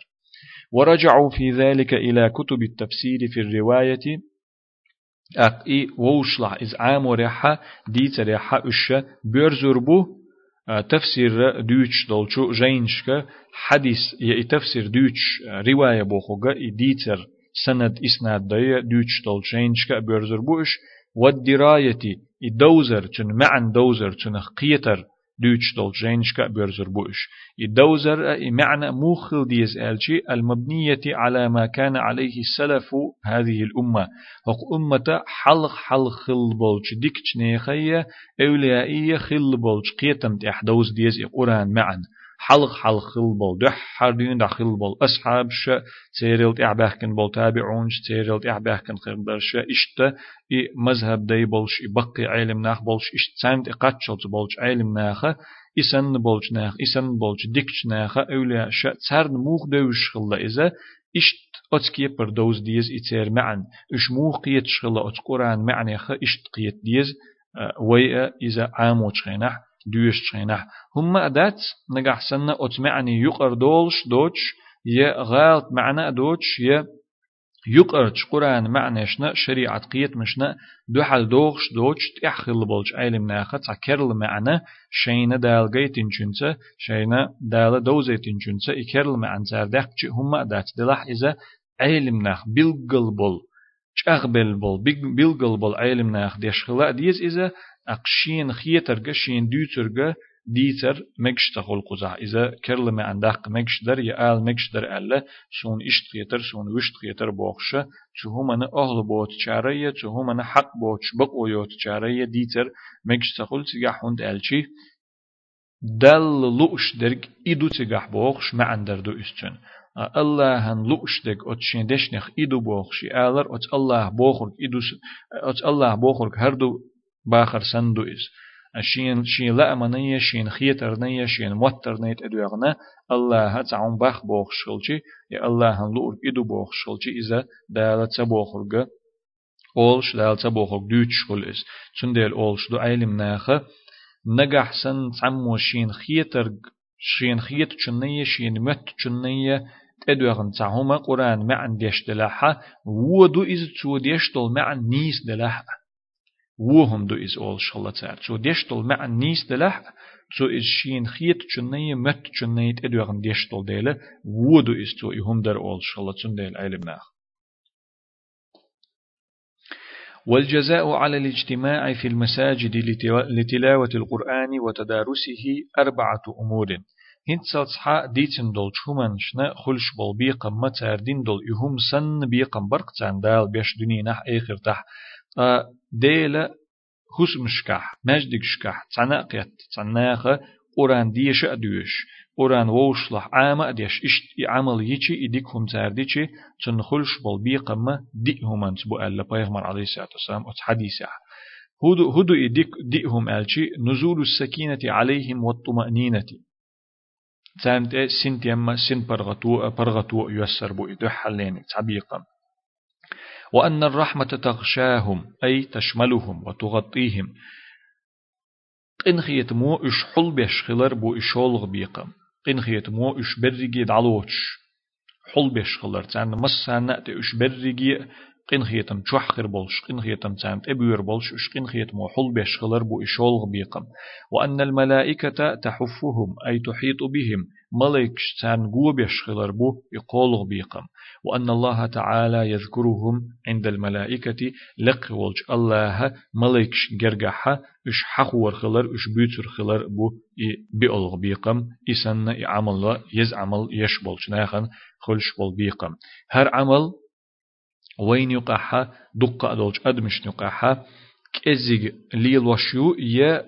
ورجعوا في ذلك إلى كتب التفسير في الرواية. أقي ووشلع إز عام وريحة ديت ريحة أشة بيرزربو تفسير دوتش دولشو جينشك حديث يا تفسير دوتش رواية بوخوغا ديتر سند إسناد دايا دوتش دولشينشك بيرزربوش والدراية الدوزر تن معن دوزر تن قيتر دوتش دول جينشكا بيرزر بوش. الدوزر معنى موخل ديز ألشي المبنية على ما كان عليه السلف هذه الأمة. هق أمة حلق حلق خل بولش ديكش نيخية أوليائية خل بولش قيتم تحدوز ديز قرآن معن. حلق حلق خل بول دح حردين دا خل بول. أصحاب ش تيرلت إعباهكن بول تابعون تيرلت إعباهكن خبرش إشتا إي مذهب دي بولش بقي علم ناخ بولش إشت سامت إقاتشلت بولش علم ناخ إسن بولش ناخ إسن بولش ديكش ناخ أولياء ش تسرن موخ دوش خلا إذا إشت أتكي بردوز ديز إتير معن. إش موخ قيت شغلا أت قرآن معني خ إشت قيت ديز ويا إذا عامو تشخينح دوش تشينح هم أدات نجح سنة أتمعني يقر دولش دوتش يه غالط معنى دوتش يه يقر قرآن معنى شنا شريعة قيت مشنا دوحل دوغش دوتش تأخل بولش علم ناخة تكرل معنى شينا دال جيتين جنسة شينا دال دوزيتين جنسة إكرل معنى زاردخ هم أدات دلح إذا علم ناخ. بلقل بول. شغبل بول. بلقل بول. علم ناخ. ديشخلا ديز إذا أقشين خيترغ شين دوترغ ديتر مكشتغل قزع إذا كرل ما عندك يا آل مكشدر ألا سون إشت خيتر سون وشت خيتر بوخشة. تهم أنا أهل بوت شارية تهم أنا حق بوت شبق ويوت شارية ديتر مكشتغل تجح هند ألشي دل لؤش درج إدو تجح بوخش ما عندر دو استن. الله هن لؤش دك أتشين دشنخ إدو بوخشي آلر أت الله بوخرك إدو أت الله بوخرك هردو باخر سندو إز شين شين لا منية شين خيتر نية شين موتر نيت أدوغنا الله تعون باخ بوخ شلشي يا الله هن لور إدو بوخ شلشي إذا دالة تبوخرغ أولش دالة تبوخرغ دوتش شل إز تندل أولش دو عيلم ناخه نجح سن تعمو شين خيتر شين خيت چنية شين مت چنية تدوغن تعهما قرآن معن ديش دلاحة ودو إز تو ديش دل معن نيس دلاحة وهم دو إز أول شغلة تار شو ديشتل مع النيس دلح شو إز شين خيت چنية مت چنية إدوغن ديشتل ديلة ودو إز تو إهم در أول شغلة تن ديل علم ناخ. والجزاء على الاجتماع في المساجد لتلاوة القرآن وتدارسه أربعة أمور. هنت سالصحا ديتن دول شومن شنا خلش بول بيقم متاردين دول يهم سن بيقم برقتان دال بيش دني نح آخر تح ديلا هوس مشكح مجدك شكح تناقيت تناخ قران ديش أدوش أوران ووشلح عامة ديش إشت عمل يجي إديكهم تارديشي تنخلش بول بيقما ديهم أنت بو ألا بيغمر عليه الصلاة والسلام أت حديثة. هدو هدو إديك ديهم ألشي نزول السكينة عليهم والطمأنينة. تانت سنت يما سن برغتو برغتو يسر بو إدو حلين تعبيقا. وأن الرحمة تغشاهم أي تشملهم وتغطيهم. قنخيت مو إش حل بيش خلر بو إشولغ بيقم. قنخيت مو إش برغي دعلوش. حل بيش خلر. تان مسانا إش برغي قين خيتم تشوحخر بولش قين خيتم تامت ابير بولش اش قين خيتم وحل بيشغلر بو اشولغ بيقم وأن الملائكة تحفهم أي تحيط بهم ملك تان قو بيشغلر بو يقولغ بيقم وأن الله تعالى يذكرهم عند الملائكة لق ولج الله ملك جرجحة إش حخور خلر إش بيتر خلر بو بيولغ بيقم إسن عمل يز عمل يشبولش ناخن خلش بول بيقم. هر عمل وين يقحا دقة أدولج. أدمش يقحا كزيج ليلوشيو ي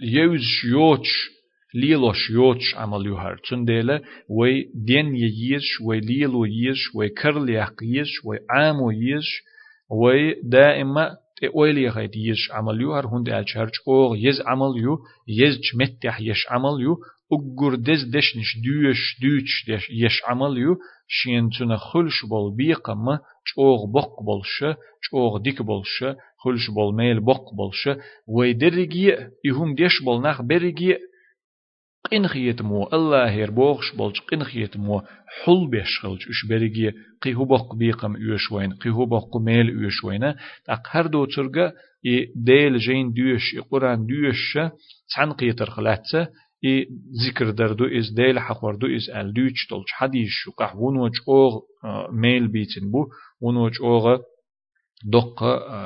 يوز يوتش. ليلوش يوتش عمل يهر تنديلا وي دين ييش وي ليلو ييش وي كرليق ييش وي عامو ييش وي دائما تقولي غيد يش عمل يهر هند الشهرج أوغ يز عمل يو يز متح يش عمل يو أجر دز دشنش دوش دوش دش يش عمل يو. شين تنا خلش بول بيقما چوغ بق بولشه چوغ ديك بولشه خلش بول ميل بق بولشه ويدرجي يهم ديش بول نخ برجي قنخيت مو الله هير بوغش بولش قنخيت مو حل بيش خلش اش برجي قيهو بق بيقم يوشوين قيهو بق ميل يوشوين تاق هر دو ترغا ي ديل جين دوش قرآن دوش تان قيتر خلاتسه إي ذكر دردو إز ديل حقوردو إز ألدوش تولش حديش شو قح ونوش أوغ ميل بيتن بو ونوش أوغ دق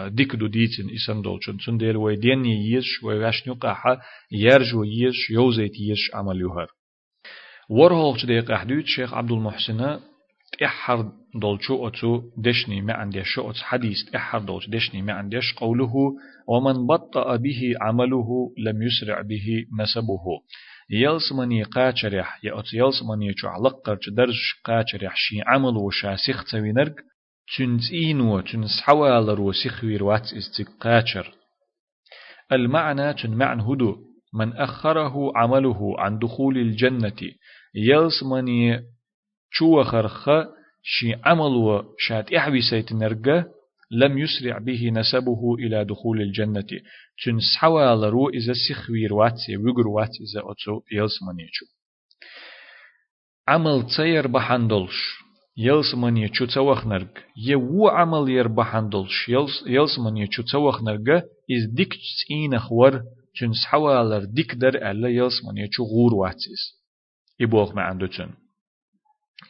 ديك دو ديتن إسان دولشن. سن ديل وي دين ييش وي غاشنيو قاحا يرجو ييش يوزيت ييش عمل يهر ورهولش دي قاحدوت شيخ عبد المحسن إحر دولشو أتو دشني ما عنديش أتس حديث إحر دولش دشني ما عنديش قوله ومن بطأ به عمله لم يسرع به نسبه. يلسمني قاچرح يا أتس يلسمني چو علقر درش قاچرح شي عمل وشاسخ تسوينرق تنزينو تنسحوال رو سخوير واتس استيق قاچر. المعنى تنمعن هدو من أخره عمله عن دخول الجنة. يلسمني شو خرخ شي عمل شات إحبي سيت نرجع لم يسرع به نسبه إلى دخول الجنة تنس حوال رو إذا سخوير واتي ويقر واتي إذا أتو يلسمنيشو عمل تير بحندلش يلسمنيشو توخ نرج يو عمل ير بحندلش يلسمنيشو توخ نرج إز ديك تسين خور تنس حوال ديك در ألا يلسمنيشو غور واتيس إبوغ ما عنده تن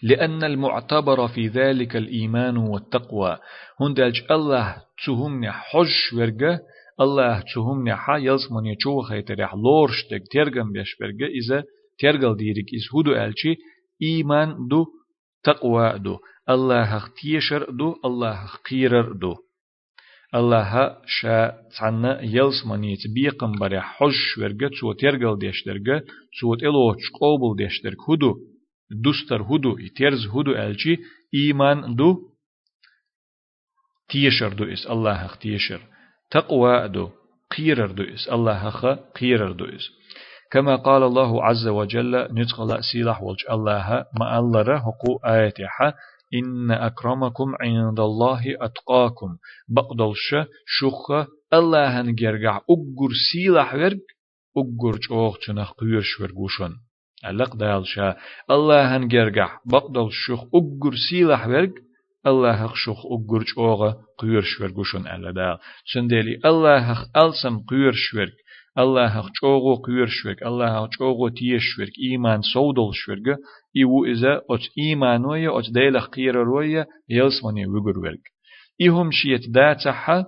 لأن المعتبر في ذلك الإيمان والتقوى. هندلج الله تهمني حج ورقة الله تهمني حا يلزمني چو خيتريح لورشتك ترغم بيش ورقة إذا ترغل ديرك إز هدو ألشي إيمان دو تقوى دو. الله تيشر دو الله قيرر دو. الله شا تانا يلزمني تبيقم بري حج ورقة تو ترغل ديشترقة تو تلوش قوبل ديشترك هدو دوستر هدو يترز هدو ألشي إيمان دو تيشر دو إس. الله حق تيشر تقوى دو قيرر دو إس. الله حق قيرر دو إس. كما قال الله عز وجل ندخل سيلح والج الله ما الله حقو آياتها إن أكرمكم عند الله أتقاكم. بقدلش شخ الله هنجرجع أجر سيلح ورق أجر جوغ تنخ قيرش ورقوشن. علق دالشا الله هنجرجع بقدل شخ أجر سيلح ورق الله هخ شخ أجر جوغا قيرش ورقوشن ألا دال سندلي الله هخ ألسم قيرش ورق الله هخ جوغو قيرش ورق الله هخ جوغو تيش ورق إيمان سودل شورق إيو إذا أت إيمان ويا أت ديلخ قير رويا يلسمني وجر ورق إيهم شيت داتحا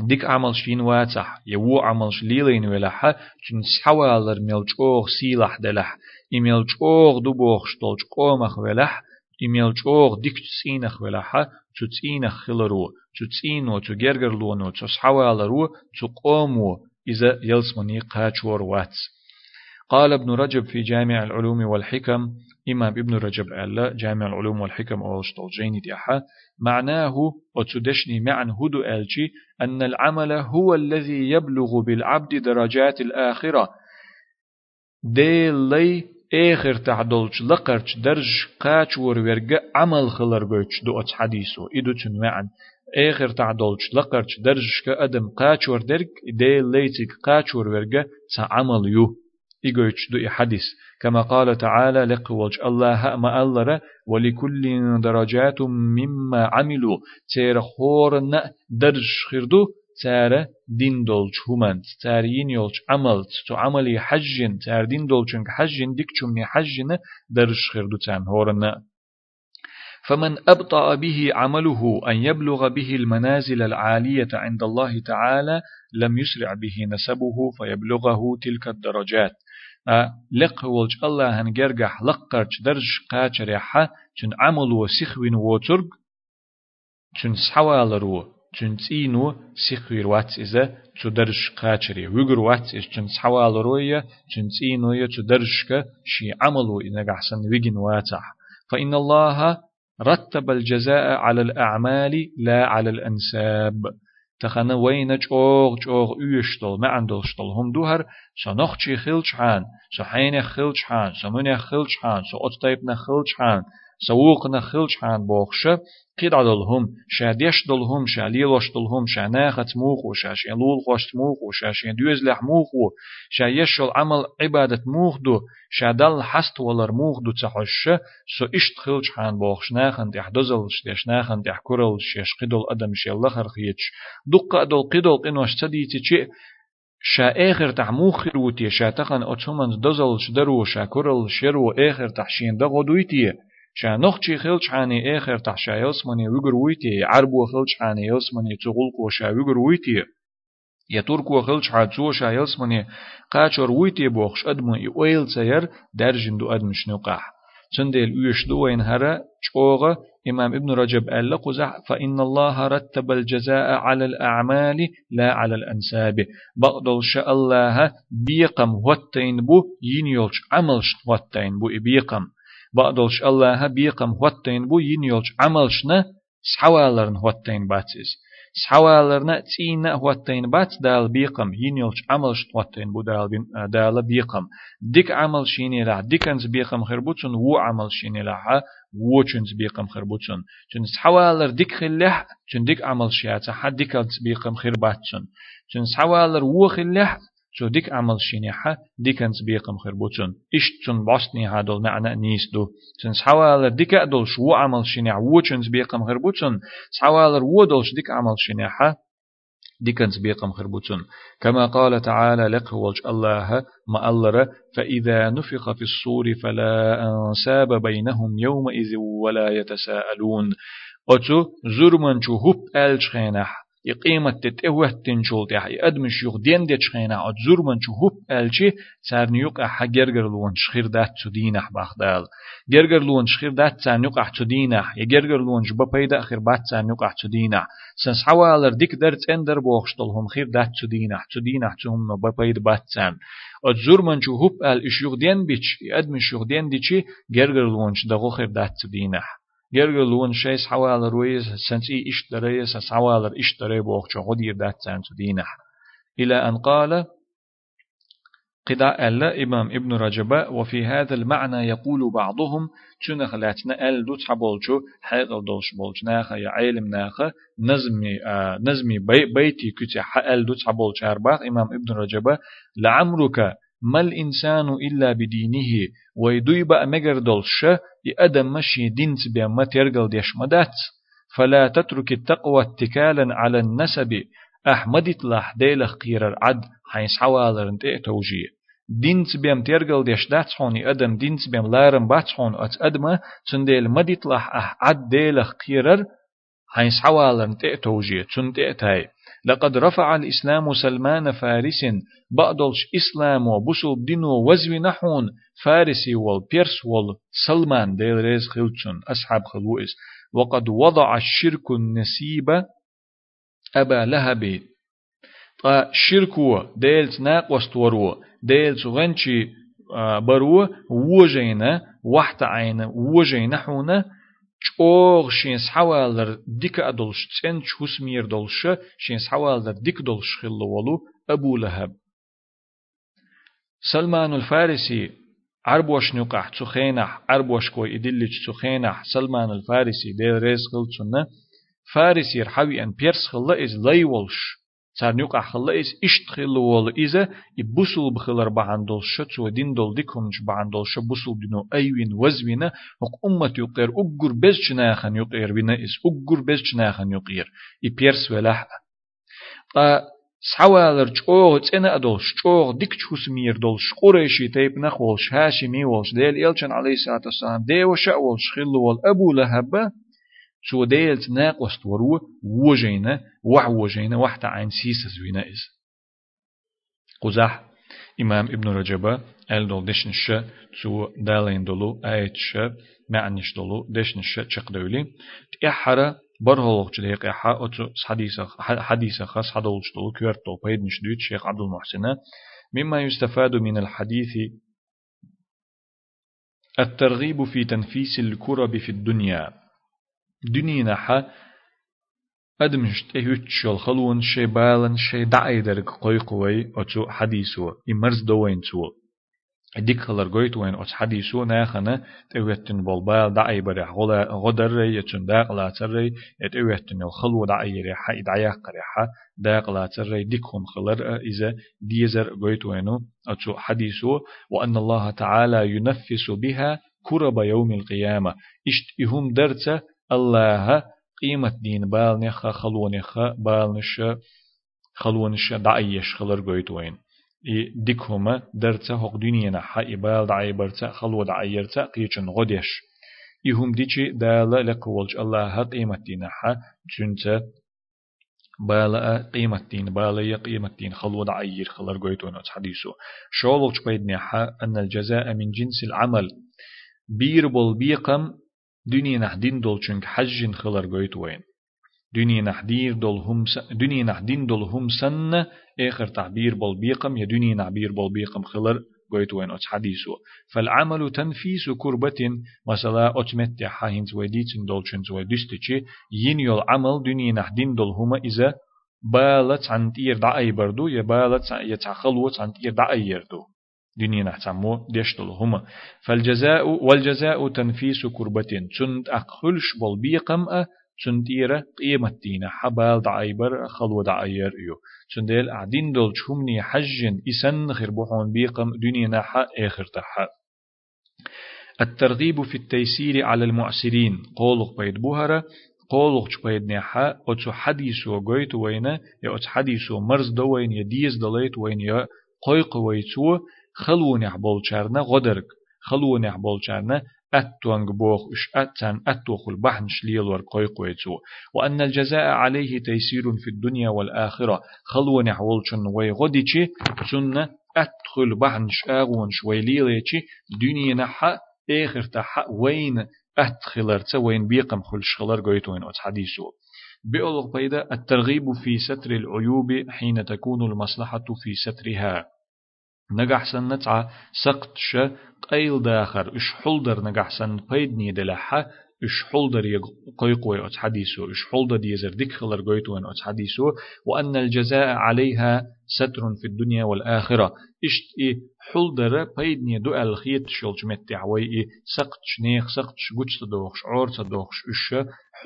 ديك عمل شين واتح يو عمل شليلين ولحا جن سحوالر ملجوغ سيلح دلح إملجوغ دبوغ شتولج قومخ ولح إملجوغ ديك تسينخ ولحا تسينخ خلرو تسينو تجرجر لونو تسحوالرو تقومو إذا يلسمني قاچور واتس قال ابن رجب في جامع العلوم والحكم إمام ابن رجب ألا جامع العلوم والحكم أولشتول جيني ديحا معناه وتدشني معن هدو ألشي أن العمل هو الذي يبلغ بالعبد درجات الآخرة. دي لي آخر تعدلش لقرش درج قاچ ورورغ عمل خلر بيش دو حديثو. إدو تن معن آخر تعدلش لقرش درج كأدم قاچ وردرگ دي ليتك قاچ ورورغ عمل يو. إيجوش دو حديث. كما قال تعالى لقوج الله ما ألر ولكل درجات مما عملوا. تير خورنا درج خردو تار دين دولج همان تار ينيولج عملت تو عملي حجن تار دين دولجن حجن ديك چمني حجن درج خردو تان هورنا فمن أبطأ به عمله أن يبلغ به المنازل العالية عند الله تعالى لم يسرع به نسبه فيبلغه تلك الدرجات. لق ولج الله هن جرجح لقرش درج قاچر يحا چون عمل و سخوين ووترگ چون سحوال رو چون تينو سخوير وات إذا چو درج قاچري وگر وات إذا چون سحوال روية چون تينو يا چو درجك شي عملو إذا قحسن وجن واتح فإن الله رتب الجزاء على الأعمال لا على الأنساب. تخنا وين جوغ جوغ يشتل ما عندلشتل هم دوهر سو نخشي خلش حان سو حين خلش حان سو من خلش حان سو أتطيب خلش حان سووق نخلش حان بوخشة قيد عدلهم شا ديش دلهم شا ليلوش دلهم شا ناخت موخو شا شيلول خوشت موخو شا شين دوز لح موخو شا يشل عمل عبادة موخ دو شا دل حست ولر موخ دو تحش سو اشت خلش حان بوخش ناخن ديح دزل شديش ناخن ديح كرل شيش قدل أدم شيل لخر خيتش دق أدل قدل قنوش تديتي چي شا آخر تح موخر وتي شا تخن أتشمن دزل شدرو شا كرل شرو آخر تح شين دغو دويتي شا نخشي خلش عاني آخر تح شا يسمني ويقر ويتي عربو خلش عاني يسمني تغلقو شا ويقر ويتي يتركو خلش عادزو شا يسمني قاچر ويتي بوخش أدمو إويل سير درجن دو أدم شنقاح سندل يش دوين هرا شوغة إمام ابن رجب قال قزح فإن الله رتب الجزاء على الأعمال لا على الأنساب بقدل شاء الله بيقم واتين بو ينيولش عملش واتين بو بيقم بعدلش الله بيقم هوتين بو ينيولش عملشنا سحوالرن هوتين باتسيز سحوالرنا تينا هوتين بات دال بيقم ينيولش عملش هوتين بو دال دال بيقم ديك عمل شيني لا ديكنز بيقم خربوتون و عمل شيني لا و چونز بيقم خربوتون چون سحوالر ديك خلح چون ديك عمل شياتا حد ديكنز بيقم خرباتون چون سحوالر و خلح شو ديك عمل شينيحة ديكنس بيقم خربوتون إشتون بوستني هادول معنى نيستو. تن سحوالر ديك أدول شو عمل شينيح وچنس بيقم خربوتون سحوالر ودولش ديك عمل شينيحة ديكنس بيقم خربوتون كما قال تعالى لك والج الله ما ألر فإذا نفخ في الصور فلا أنساب بينهم يومئذ ولا يتساءلون. أتو زرمن شو هب ألش خينح. يقيمة تتوه تنشول تيح يأدمش يخ دين ديش خينا أتزور من شو هوب ألشي سار نيوك أحا جرجر لون شخير دات تدينح باخدال جرجر لون شخير دات سار نيوك أح تدينح يجرجر لون جبا بيدا خير بات سار نيوك أح تدينح سنس حوالر ديك درت اندر بوخشتلهم خير دات تدينح تدينح تهم نبا بيد بات سان أتزور من شو هوب أل إش يخ دين بيش يأدمش يخ دين ديشي جرجر لون شدغو خير دات تدينح يرجلون شيس حوال رويز سنتي اشتري سس حوال اشتري بوخ غدير دات سانتو دينح إلى أن قال قداء ألا إمام ابن رجب وفي هذا المعنى يقول بعضهم شنخ لاتنا أل دوت حبولشو حيق دولش بولش ناخا يا علم ناخا نزمي آه نزمي بي بيتي كتي أل دوت حبولش أرباق إمام ابن رجب لعمرك ما الإنسان إلا بدينه ويدوي بقى مجر دولش يأدم مشي دينت بما ترجل ديش مدات. فلا تترك التقوى اتكالا على النسب. أحمد اطلح ديلخ قير العد حيث حوالر انت توجي دينت بيم ترجل ديش دات حوني أدم دينت بيم لارم بات حون أت أدم تنديل مديطلح أح عد ديلخ قيرر حيث حوالر انت توجي تنت تاي لقد رفع الإسلام سلمان فارس بعضلش إسلام وبسل دينو وزوي نحون فارسي والبيرس والسلمان ديل ريز خلتشن أصحاب خلوئس وقد وضع الشرك النسيب أبا لهب. طا شركو ديل تناق وستورو ديل تغنشي برو وجينا وحت عين وجينا حونا چوغ شينس حوالر ديك أدولش تسن چوس مير دولش شينس حوالر ديك دولش خلو أبو لهب سلمان الفارسي عربوش نقح تخينح عربوش كوي إدلج تخينح سلمان الفارسي دير ريز خلصنا فارسي رحوي أن بيرس خلا إز ليولش صار نيوق أخلا إز إشتخل وول إذا يبوسل بخلر بعندل شت ودين دول ديكمش بعندل شبوسل دينو أيوين وزوينا وق أمة يقير أجر بز جناخن يقير بنا إز أجر بز جناخن يقير يبيرس ولاح سحوالر چوغ تسنا أدولش چوغ ديك تشوس مير دولش قريشي تيب نخولش هاشمي ولش ديل إلشن عليه الصلاة والسلام دي وشا ولش خل وال أبو لهب سو ديل ناقوست ورو وجينا وح وجينا وح تعين سيس زوينا إز. قزح إمام ابن رجب أل دول دشنش تو دالين دولو آيتش معنيش دولو دشنش چق دولي. تأحرى برهولق جديق يحا أتو حديث حديث خاص حدولش دولو كيرت دول بيد نشدوت شيخ عبد المحسن. مما يستفاد من الحديث الترغيب في تنفيس الكرب في الدنيا. دنيا نحا أدمش تهوت شل خلون شي بالن شي دعي درك قوي قوي أتو حديثو إمرز دوين تو. ديك خلر قويت وين أتو حديثو ناخنا تهوتن بالبال دعي بريح غدر ري يتون داق لا تري يتهوتن الخلو دعي ريحا إدعيا قريحا داق لا تري ديكهم خلر إذا ديزر قويت وينو أتو حديثو وأن الله تعالى ينفس بها كرب يوم القيامة. إشت إهم درته الله قيمة دين بالنخ خلونخ بالنش خلونش دعيش خلر قويت وين. إي ديكهما درتا هق دنيا نحا إبال دعي برتا خلو دعيرتا قيچن غديش إهم ديچي دالا لقولج الله قيمة دين نحا جنتا بالا قيمة دين بالا قيمة دين خلو دعير خلر قويت وين. حديثو. شولوش بيد نحا أن الجزاء من جنس العمل. بير بول بيقم دنيا نحدين دول چونك حج خلر قويت وين دنيا نحدير دول هم س... دنيا نحدين دول هم سن آخر تعبير بول بيقم يا دنيا نعبير بول بيقم خلر قويت وين أتس حديثو فالعمل تنفيس كربة مثلا أتمت حاهنز وديتن دول چنز ودستشي ين يول عمل دنيا نحدين دول هما إذا بالت عن تير دعي بردو يا بالت يتعخلوت عن تير دعي يردو دنيا نحتمو ديشتل هما. فالجزاء والجزاء تنفيس كربتين تنت أقخلش بول بيقم أ تنتيرة قيمة دينا حبال دعيبر خلو دعير يو. تنديل أعدين دول شمني حجن إسن خربوحون بيقم دنيا نحا آخر تحا الترغيب في التيسير على المعسرين. قولق بيد بوهرة قولق بيد نحا أتو حديثو قويت وينا يا أتو حديثو مرز دوين يا ديز دليت وين يا قويق ويتو خلونح بولچارنا غدرك خلونح بولچارنا أتوانج بوخ إش أتان أتوخ البحن شليل ورقوي قويتو وأن الجزاء عليه تيسير في الدنيا والآخرة. خلونح ولچن وي غديشي سنة أدخل بحن شاغون شويليليشي دنيا نحا آخر تحا وين أدخلرت وين بيقم خل شغلر قويتوين أت حديثو بيدا الترغيب في ستر العيوب حين تكون المصلحة في سترها. نجحسن نتعا سقتش قيل داخر إش حلدر نجحسن بيدني دلحة إش حلدر يقوي أت حديثه إش حلدر يزر ديك خلر قويتوين أت حديثه وأن الجزاء عليها ستر في الدنيا والآخرة إش إي حلدر بيدني دو الخيط شلج متعوي إي سقتش نيخ سقتش قوش تدوخش عور تدوخش إش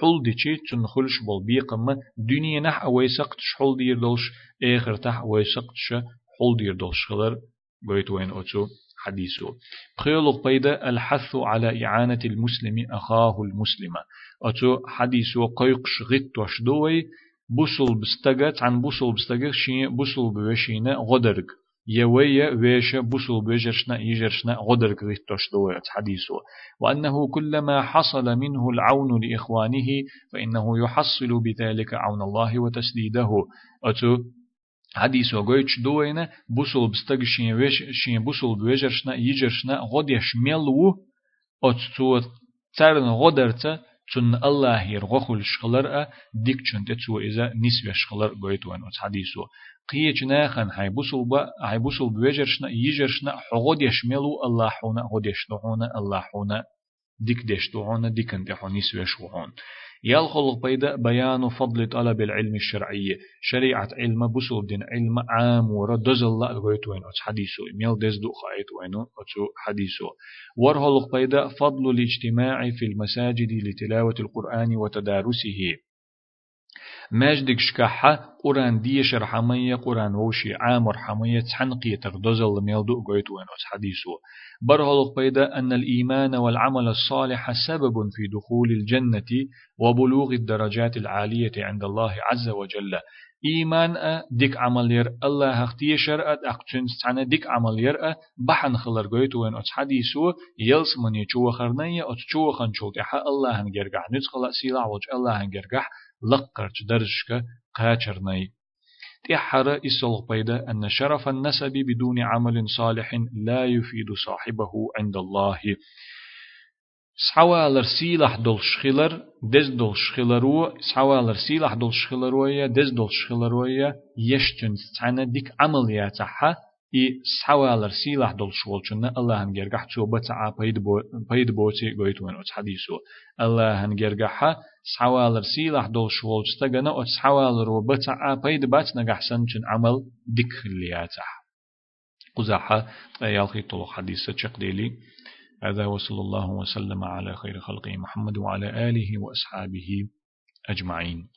حلدي تنخلش بول بيقم دنيا نح أوي سقتش حلدي يردوش آخر تح أوي سقتش حلدي يردوش خلر. بيت وين أتو حديثه. بخيلق بيدا الحث على إعانة المسلم أخاه المسلم. أتو حديثه قيقش غت وشدوي بوصل بستغت عن بوصل بستغت شين بوصل بوشينا غدرك يويا ويش بوصل بوجرشنا يجرشنا غدرك غت وشدوي. حديثه. وأنه كلما حصل منه العون لإخوانه فإنه يحصل بذلك عون الله وتسديده. أتو حديث وغويتش دوينة بوسول بستغ شين ويش شين بوسول بوجرشنا يجرشنا غوديش ميلو أتسو تارن غودرتا تن الله يرغخل شخلر ديك چنت تسو إذا نسوي شخلر قويتوان حديثو قيج ناخن هاي بوصل با هاي بوصل بوجرشنا يجرشنا حغود يشملو الله حونا غود يشتغونا الله حونا ديك دشتوعون ديكن تحونيس ويشوعون يالخلق بيدا بيان فضل طلب العلم الشرعي. شريعة علم بسول دين علم عام ورا دز الله غويتوين أتش حديثو. ميل دز دو خايتوين أتشو حديثو. ورهلق بيدا فضل الاجتماع في المساجد لتلاوة القرآن وتدارسه. ماجدك شكاحة قرآن دي شرحمية قرآن ووشي عامر حمية تحنقية تغدوزل ميلدو قويت وين حديثو. برهلق بيدا أن الإيمان والعمل الصالح سبب في دخول الجنة وبلوغ الدرجات العالية عند الله عز وجل. إيمان أ ديك عمل ير الله أختي شرعت أقتن سعنا ديك عمل ير بحن خلر قويت وين أتش حديثو. يلس من يشوى خرنية أتشوى خنشوت الله هنجرقح نتخلق سيلا وج الله هنجرقح لقرج درجك قاچرني تحر إسلغ بيدا أن شرف النسب بدون عمل صالح لا يفيد صاحبه عند الله. سحوالر سيلح دول شخيلر دز دول شخيلرو سحوالر سيلح دول شخيلرويا دز دول شخيلرويا يشتن تعنى ديك إي سحوالر سيلاح دول شول شنا الله هنجرجح تو بتعا بيد بو بيد بوتي قويتون أتس حديثو الله هنجرجحها سحوالر سيلاح دول شول شتغنا أتس حوالر وبتعا بيد بات نجح سنشن عمل دك لياتح قزاحة يالخي طلو حديثة شقديلي هذا وصلى الله وسلم على خير خلقه محمد وعلى آله وأصحابه أجمعين